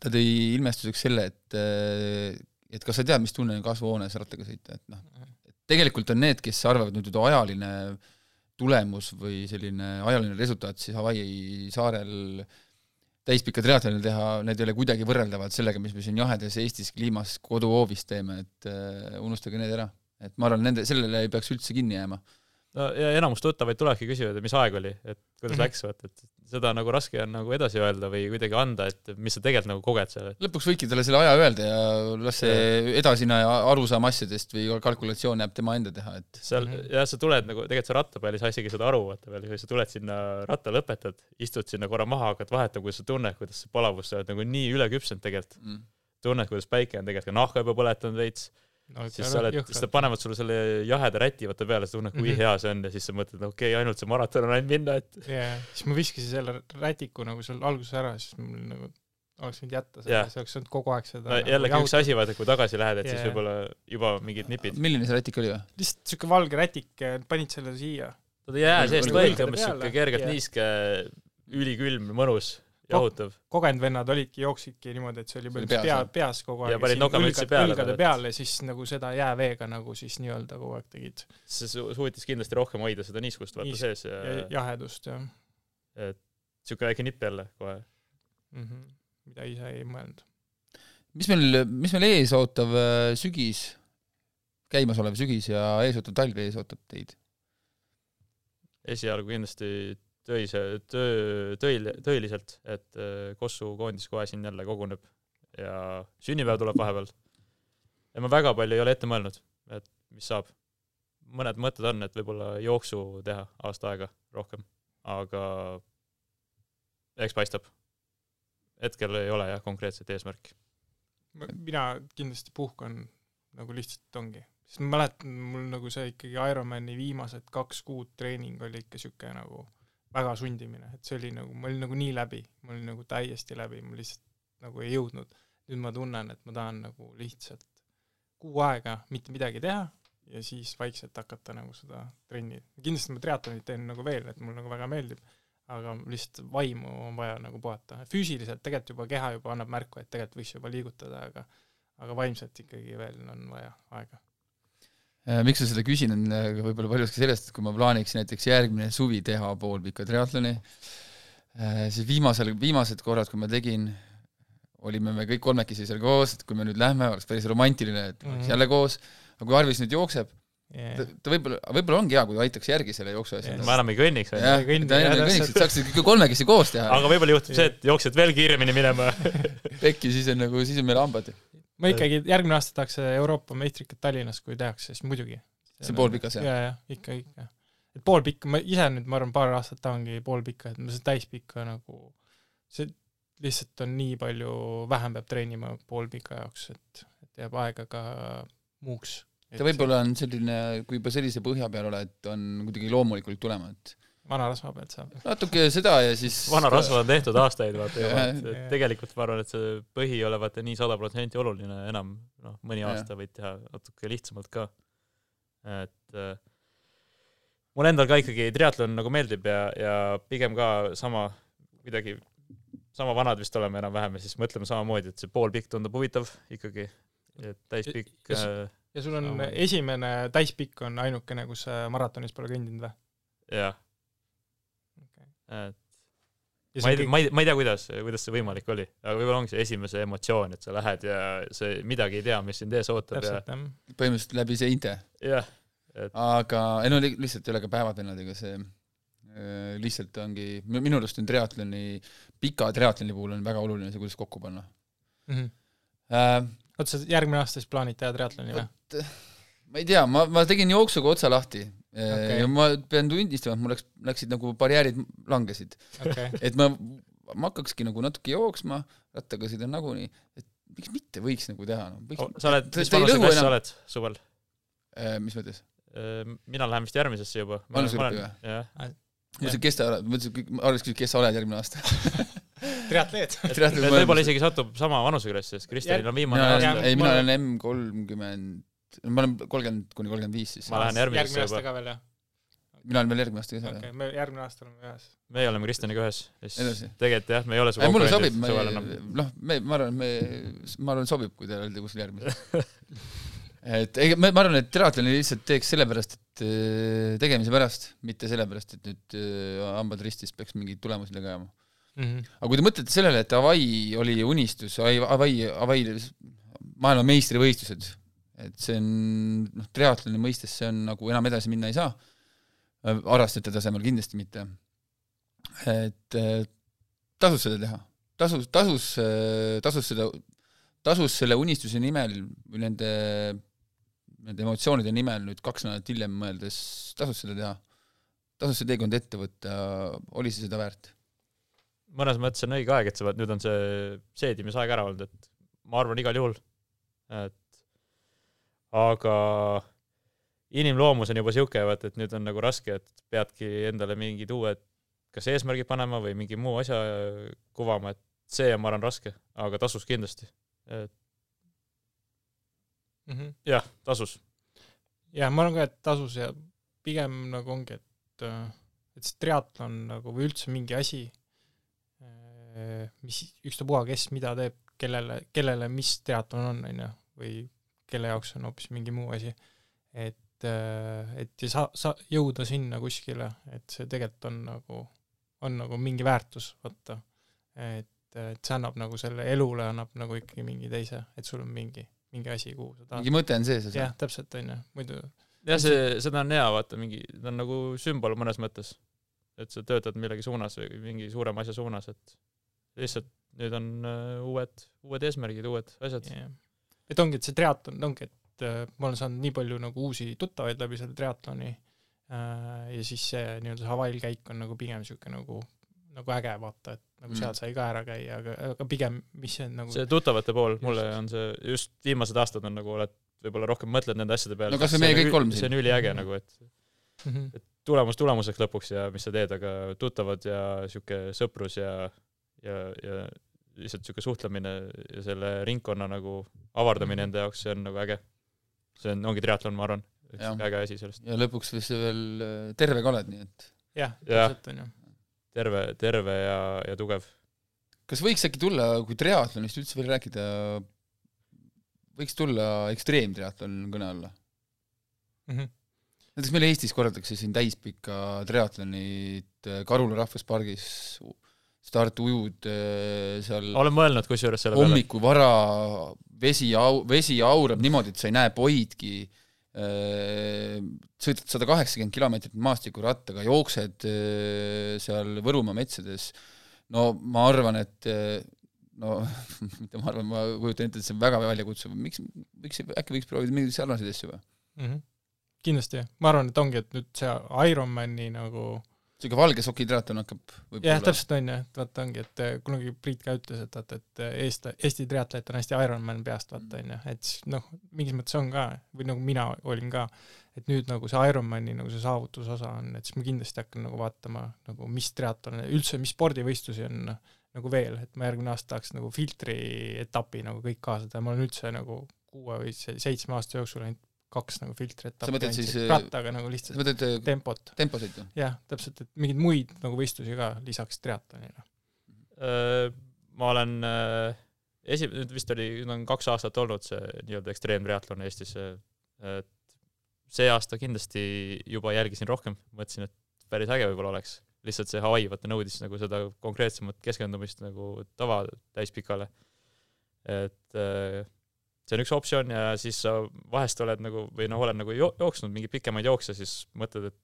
ta tõi ilmestuseks selle, et äh, et kas sa tead, mis tunne on kasvuhoones rattaga sõita, et noh, tegelikult on need, kes arvavad nüüd, et ajaline tulemus või selline ajaline resultaat siis Hawaii saarel täispikka triatloni teha, need ei ole kuidagi võrreldavad sellega, mis me siin jahedas Eestis kliimas koduhoovis teeme, et äh, unustage need ära. Et ma arvan, nende, sellele ei peaks üldse kinni jääma. no ja enamus tuttavaid tulevadki küsivad, et mis aeg oli, et kuidas Mhm. läks, vaata, et seda nagu raske on nagu edasi öelda või kuidagi anda, et mis sa tegelikult nagu koged seal, lõpuks võidki talle selle aja öelda ja las see edasine arusaam asjadest või kalkulatsioon jääb tema enda teha, et seal Mhm. jah, sa tuled nagu tegelikult sa ratta peal ei saa isegi seda aru, vaata veel, sa tuled sinna ratta lõpetad, istud sinna korra maha, hakkad vahetama, kuidas sa tunned, kuidas see palavus, sa oled nagu nii üleküpsenud tegelikult, mm. tunned, kuidas päike on tegelikult ka nahka juba põletanud veits, siis sa oled, siis nad panevad sulle selle jaheda räti vaata peale, sa tunned, kui Mhm. hea see on ja siis sa mõtled, okei okay,, ainult see maraton on ainult minna, et jaa, siis ma viskasin selle rätiku nagu seal alguses ära, siis mul nagu oleks võinud jätta selle, see oleks olnud kogu aeg seda no jällegi üks asi, vaata, kui tagasi lähed, et siis Jaa. võib-olla juba mingid nipid. milline see rätik oli või? lihtsalt siuke valge rätik, panid selle siia. ta jää seest õlgade umbes siuke kergelt Jah. niiske, ülikülm, mõnus, jahutav. kogenud vennad olidki, jooksidki niimoodi, et see oli põhimõtteliselt peas, pea jah?, peas kogu aeg. Ja panid nokamütsi peale õlgade peale, siis nagu seda jääveega nagu siis nii-öelda kogu aeg tegid. see su- suutis kindlasti rohkem hoida seda niiskust vaata Niis- sees ja ja, jahedust ja. et sihuke väike nipp jälle kohe mm. -hmm. mida ise ei mõelnud. mis meil, mis meil ees ootav äh, sügis, käimasolev sügis ja eesootav talv ees ootab teid? esialgu kindlasti töise, töö, töil-, tõeliselt, et äh, Kossu koondis kohe siin jälle koguneb ja sünnipäev tuleb vahepeal. ja ma väga palju ei ole ette mõelnud, et mis saab. mõned mõtted on, et võib-olla jooksu teha aasta aega rohkem, aga eks paistab. hetkel ei ole jah konkreetset eesmärki. mina kindlasti puhkan nagu lihtsalt ongi, sest ma mäletan, mul nagu see ikkagi Ironmani viimased kaks kuud treening oli ikka siuke nagu väga sundimine, et see oli nagu, ma olin nagu nii läbi, ma olin nagu täiesti läbi, ma lihtsalt nagu ei jõudnud. nüüd ma tunnen, et ma tahan nagu lihtsalt kuu aega mitte midagi teha ja siis vaikselt hakata nagu seda trenni, kindlasti ma triatlonit teen nagu veel, et mulle nagu väga meeldib, aga lihtsalt vaimu on vaja nagu puhata, füüsiliselt tegelikult juba keha juba annab märku, et tegelikult võiks juba liigutada, aga aga vaimselt ikkagi veel on vaja aega. Äh, miks ma seda küsin, on äh, võib-olla paljuski sellest, et kui ma plaaniks näiteks järgmine suvi teha poolpika triatloni, siis viimasel, viimased korrad, kui ma tegin, olime me kõik kolmekesi seal koos, et kui me nüüd lähme, oleks päris romantiline, et oleks Mhm. jälle koos, aga kui Arvis nüüd jookseb, Yeah. ta, ta võib-olla, võib-olla ongi hea, kui ta aitaks järgi selle jooksu asja Jah. ma enam ei kõnniks, jah, ta enam ei kõnniks, et saaks ikka kolmekesi koos teha. aga võib-olla juhtub see, et jooksed veel kiiremini minema. pekki, siis on nagu, siis on meil hambad. Ma ikkagi järgmine aasta tahaks Euroopa meistrikat Tallinnas, kui tehakse, siis muidugi. See poolpikas, jah? ja, ja ikka, ikka. et poolpikka, ma ise nüüd, ma arvan, paar aastat tahangi poolpikka, et ma seda täispikka nagu, see lihtsalt on nii palju vähem peab treenima poolpika jaoks, et, et jääb aega ka muuks. ta võib-olla on selline, kui juba sellise põhja peal oled, on kuidagi loomulikult tulema, et vanarasva pealt saab. natuke seda ja siis vana rasva on tehtud aastaid, vaata juba, et tegelikult ma arvan, et see põhi ei ole vaata nii sada protsenti oluline enam, noh, mõni aasta võid teha natuke lihtsamalt ka. et äh, mul endal ka ikkagi triatlon nagu meeldib ja, ja pigem ka sama, kuidagi sama vanad vist oleme enam-vähem ja siis mõtleme samamoodi, et see poolpikk tundub huvitav ikkagi, et täispikk Ja- äh, ja sul on Samamoodi. esimene täispikk on ainukene, kus sa maratonis pole kõndinud või? jah. Et ja ma ei, ma ei, ma ei tea, kuidas, kuidas see võimalik oli, aga võib-olla ongi see esimese emotsioon, et sa lähed ja see midagi ei tea, mis sind ees ootab ja täpselt jah. põhimõtteliselt läbi seinte. jah, et aga ei no li- lihtsalt ei ole ka päevapennad, ega see äh, lihtsalt ongi, minu arust on triatloni, pika triatloni puhul on väga oluline see, kuidas kokku panna Mhm. äh,. oota, sa järgmine aasta siis plaanid teha triatloni või? ma ei tea, ma, ma tegin jooksuga otsa lahti okay. Ja ma pean tunnistama, et mul läks, läksid nagu barjäärid langesid, okei, et ma, ma hakkakski nagu natuke jooksma, rattaga sõidan nagunii, et miks mitte võiks nagu teha no., Oh, sa oled, mis ta ei vanuse lõhu klass sa oled suvel? äh,, mis mõttes? mina lähen vist järgmisesse juba. Vanusegruppi või? ma mõtlesin, kes ta mõtlesin, Arves küsis, kes sa oled järgmine aasta triatleet. võib-olla isegi satub sama vanuseklassi, sest Kristjanil on viimane aasta ei, mina olen- olen M kolmkümmend, ma olen kolmkümmend kuni kolmkümmend viis siis. Ma lähen järgmisesse järgmine aasta ka veel jah? mina olen veel järgmine aasta ka seal okei, jah. me järgmine aasta oleme ühes. meie oleme Kristjaniga ühes. Tegelikult jah, me ei ole su mulle sobib, enam., noh, me, ma arvan, me, ma arvan, sobib, kui te olete kuskil järgmisel. et ei, ma, arvan, et triatloni lihtsalt teeks sellepärast, et äh, tegemise pärast, mitte sellepärast, et nüüd äh, hambad ristis peaks mingeid tulemusi tegema. aga kui te mõtlete sellele, et Hawaii oli unistus, Hawaii, Hawaii maailmameistrivõistlused, et see on noh, triatloni mõistes see on nagu enam edasi minna ei saa, harrastajate tasemel kindlasti mitte. et äh, tasus seda teha, tasus, tasus, tasus seda, tasus selle unistuse nimel või nende, nende emotsioonide nimel nüüd kaks nädalat hiljem mõeldes, tasus seda teha. tasus see teekond ette võtta, oli see seda väärt? mõnes mõttes on õige aeg, et sa pead, nüüd on see seedimisaeg ära olnud, et ma arvan igal juhul, et aga inimloomus on juba sihuke, vaata, et nüüd on nagu raske, et peadki endale mingid uued kas eesmärgid panema või mingi muu asja kuvama, et see on, ma arvan, raske, aga tasus kindlasti. et jah, tasus. jah, ma arvan ka, et tasus ja pigem nagu ongi, et, et see triatlon nagu või üldse mingi asi, mis ükstapuha, kes mida teeb, kellele, kellele mis triatlon on, on ju, või kelle jaoks on hoopis mingi muu asi, et, et ja sa, sa jõuda sinna kuskile, et see tegelikult on nagu on nagu mingi väärtus, vaata. et, et see annab nagu selle elule annab nagu ikkagi mingi teise, et sul on mingi, mingi asi, kuhu sa tahad. mingi mõte on sees. jah, täpselt, on ju, muidu jah, see, seda on hea vaata, mingi, ta on nagu sümbol mõnes mõttes. et sa töötad millegi suunas või mingi suurema asja suunas, et lihtsalt nüüd on uh, uued, uued eesmärgid, uued asjad yeah.. Et ongi, et see triatlon, ongi, et uh, ma olen saanud nii palju nagu uusi tuttavaid läbi selle triatloni uh, ja siis see nii-öelda see Hawaii'l käik on nagu pigem niisugune nagu, nagu äge vaata, et nagu mm. seal sai ka ära käia, aga, aga pigem, mis see on nagu see tuttavate pool, mulle on see, just viimased aastad on nagu oled võib-olla rohkem mõtled nende asjade peale. no kas või meie kõik kolm siin. see on üliäge nagu, et mm, -hmm. et tulemus tulemuseks lõpuks ja mis sa teed, aga tuttavad ja sihuke sõprus ja, ja, ja lihtsalt sihuke suhtlemine ja selle ringkonna nagu avardamine enda jaoks, see on nagu äge. see on, ongi triatlon, ma arvan, üks ja. äge asi sellest. ja lõpuks veel äh, terve ka oled, nii et. jah, täpselt on ju. terve, terve ja, ja tugev. kas võiks äkki tulla, kui triatlonist üldse veel rääkida, võiks tulla ekstreemtriatlon kõne alla mm. -hmm. näiteks meil Eestis korraldatakse siin täispika triatlonit äh, Karula rahvuspargis, start ujud äh, seal olen mõelnud kusjuures selle peale. hommikul vara, vesi au-, vesi aurab niimoodi, et sa ei näe poidki, äh, sõidad sada kaheksakümmend kilomeetrit maastikurattaga, jooksed seal Võrumaa metsades, no ma arvan, et no mitte ma arvan, ma kujutan ette, et see on väga väljakutsuv, miks, miks, äkki võiks proovida mingeid sarnaseid asju või mm? -hmm. kindlasti, ma arvan, et ongi, et nüüd see Ironmani nagu niisugune valge sokitriatlon hakkab jah, täpselt on ju, et vaata ongi, et eh, kunagi Priit ka ütles, et vaata, et eh, Eesti, triatleet on hästi Ironman peast, vaata on ju, et siis noh, mingis mõttes on ka, või nagu mina olin ka, et nüüd nagu see Ironmani nagu see saavutusosa on, et siis ma kindlasti hakkan nagu vaatama nagu mis triatlon, üldse mis spordivõistlusi on noh, nagu veel, et ma järgmine aasta tahaks nagu filtri etapi nagu kõik kaasa teha, ma olen üldse nagu kuue või seitsme aasta jooksul ainult kaks nagu filtri etappi sa mõtled siis äh, rattaga nagu lihtsalt sa mõtled äh, tempot? temposõitu? jah, täpselt, et mingeid muid nagu võistlusi ka lisaks triatlonile. Äh, ma olen esi-, nüüd vist oli, nüüd on kaks aastat olnud see nii-öelda ekstreemtriatlon Eestis, et see aasta kindlasti juba jälgisin rohkem, mõtlesin, et päris äge võib-olla oleks lihtsalt see Hawaii vaata nõudis nagu seda konkreetsemat keskendumist nagu tava täispikale. et äh, see on üks optsioon ja siis sa vahest oled nagu või noh, oled nagu jo jooksnud mingeid pikemaid jookse, siis mõtled, et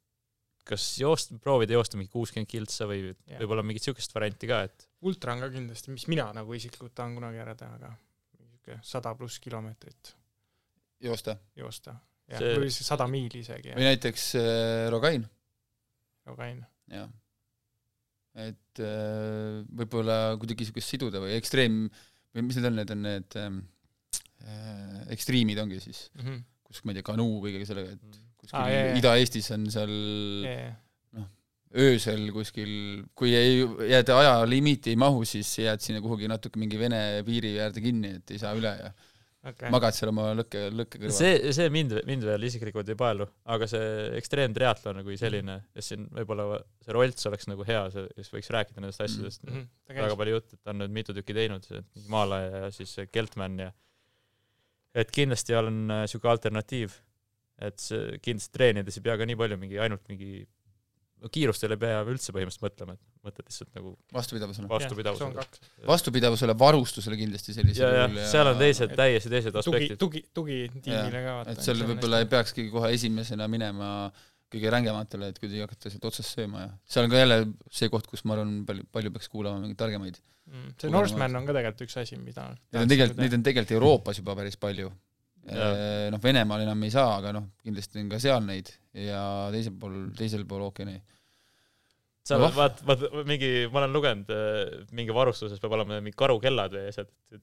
kas joost-, proovida joosta mingi kuuskümmend kiltsa või yeah. võib-olla mingit niisugust varianti ka, et ultra on ka kindlasti, mis mina nagu isiklikult tahan kunagi ära teha, aga niisugune sada pluss kilomeetrit. joosta? joosta, jah see..., või sada miili isegi. või näiteks äh, Rogain. Rogain. jah et äh, võib-olla kuidagi niisugust siduda või ekstreem, või mis need on, need on need ähm, äh, ekstriimid ongi siis mm, -hmm. kus ma ei tea, kanuu kõigega sellega, et mhm. kuskil ah, Ida-Eestis on seal noh, öösel kuskil, kui ei, jääd ajalimiiti ei mahu, siis jääd sinna kuhugi natuke mingi Vene piiri äärde kinni, et ei saa üle ja okay. magad seal oma lõkke, lõkke kõrval. see, see mind, mind veel isiklikult ei paelu, aga see ekstreemtriatlon kui selline, et siin võib-olla see Rolts oleks nagu hea, see, kes võiks rääkida nendest asjadest mm, -hmm. väga palju juttu, et ta on nüüd mitu tükki teinud, Maalaja ja siis Keltman ja et kindlasti olen niisugune äh, alternatiiv, et see kindlasti treenides ei pea ka nii palju mingi, ainult mingi no kiirustele ei pea üldse põhimõtteliselt mõtlema, et mõtled lihtsalt nagu vastupidavusele. vastupidavusele. vastupidavusele, varustusele kindlasti sellisel juhul ja seal on teised, täiesti teised aspektid. tugi, tugi, tugitiimile ka vaata. et seal võib-olla ei peakski kohe esimesena minema kõige rängematele, et kuidagi hakata sealt otsast sööma ja seal on ka jälle see koht, kus ma arvan, palju, palju peaks kuulama mingeid targemaid mm.. see Norseman on ka tegelikult üks asi, mida Neid on tegelikult, neid on tegelikult Euroopas juba päris palju. noh, Venemaal enam ei saa, aga noh, kindlasti on ka seal neid ja teisel pool, teisel pool ookeani okay, sa no. vaat, vaat mingi, ma olen lugenud, äh, mingi varustuses peab olema mingi karukellad või asjad, et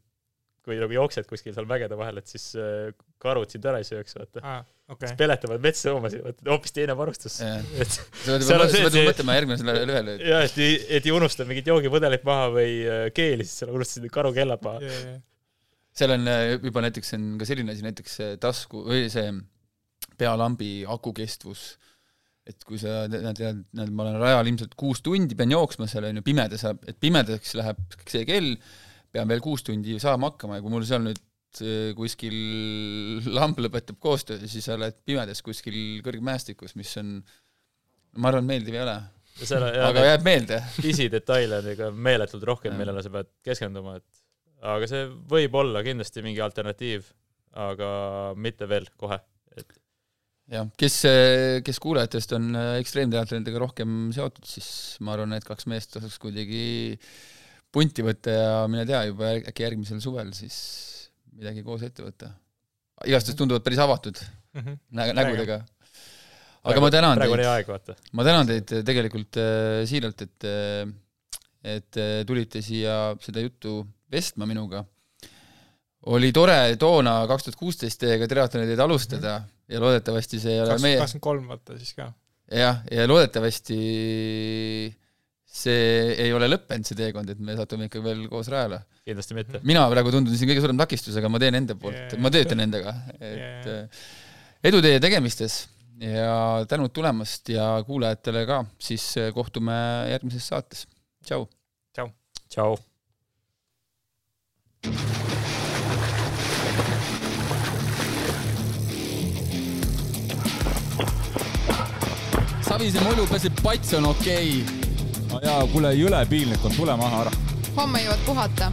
kui nagu jooksed kuskil seal mägede vahel, et siis äh, karud sind ära ei sööks, vaata ah,. Okay. siis peletavad metsloomasid, vaata hoopis teine varustus. sa pead mõtlema järgmisele ühele. jah, et ei, et ei unusta mingit joogipudelit maha või äh, keeli, siis sa unustasid karukellad maha yeah,. Yeah. seal on juba näiteks on ka selline asi, näiteks tasku või see pealambi akukestvus et kui sa tead, tead, ma olen rajal ilmselt kuus tundi, pean jooksma seal, on ju, pimedas, et pimedaks läheb see kell, pean veel kuus tundi saama hakkama ja kui mul seal nüüd äh, kuskil lamp lõpetab koostöö, siis sa oled pimedas kuskil kõrgmäestikus, mis on, ma arvan, meeldiv ei ole. aga jääb meelde. pisidetaile on ikka meeletult rohkem, millele sa pead keskenduma, et aga see võib olla kindlasti mingi alternatiiv, aga mitte veel kohe, et jah, kes, kes kuulajatest on äh, ekstreemteatritega rohkem seotud, siis ma arvan, need kaks meest tasuks kuidagi punti võtta ja mine tea, juba äk- äkki järgmisel suvel siis midagi koos ette võtta. igastahes tunduvad päris avatud Mhm. nä-, nägudega. aga ma tänan praegu oli teid, aeg, vaata. ma tänan teid tegelikult äh, siiralt, et äh, et tulite siia seda juttu vestlema minuga. oli tore toona kaks tuhat kuusteist teiega triatloni teed alustada ja loodetavasti see ei ole meie kakskümmend kolm vaata siis ka. jah, ja loodetavasti see ei ole lõppenud, see teekond, et me satume ikka veel koos rajale. kindlasti mitte. mina praegu tundun siin kõige suurem takistus, aga ma teen enda poolt Yeah., ma töötan nendega, et yeah. edu teie tegemistes ja tänud tulemast ja kuulajatele ka, siis kohtume järgmises saates. tšau. tšau. Savise mulju peseb pats on okei okay.. jaa, kuule, jõle piinlik on, tule maha ära. homme jõuad puhata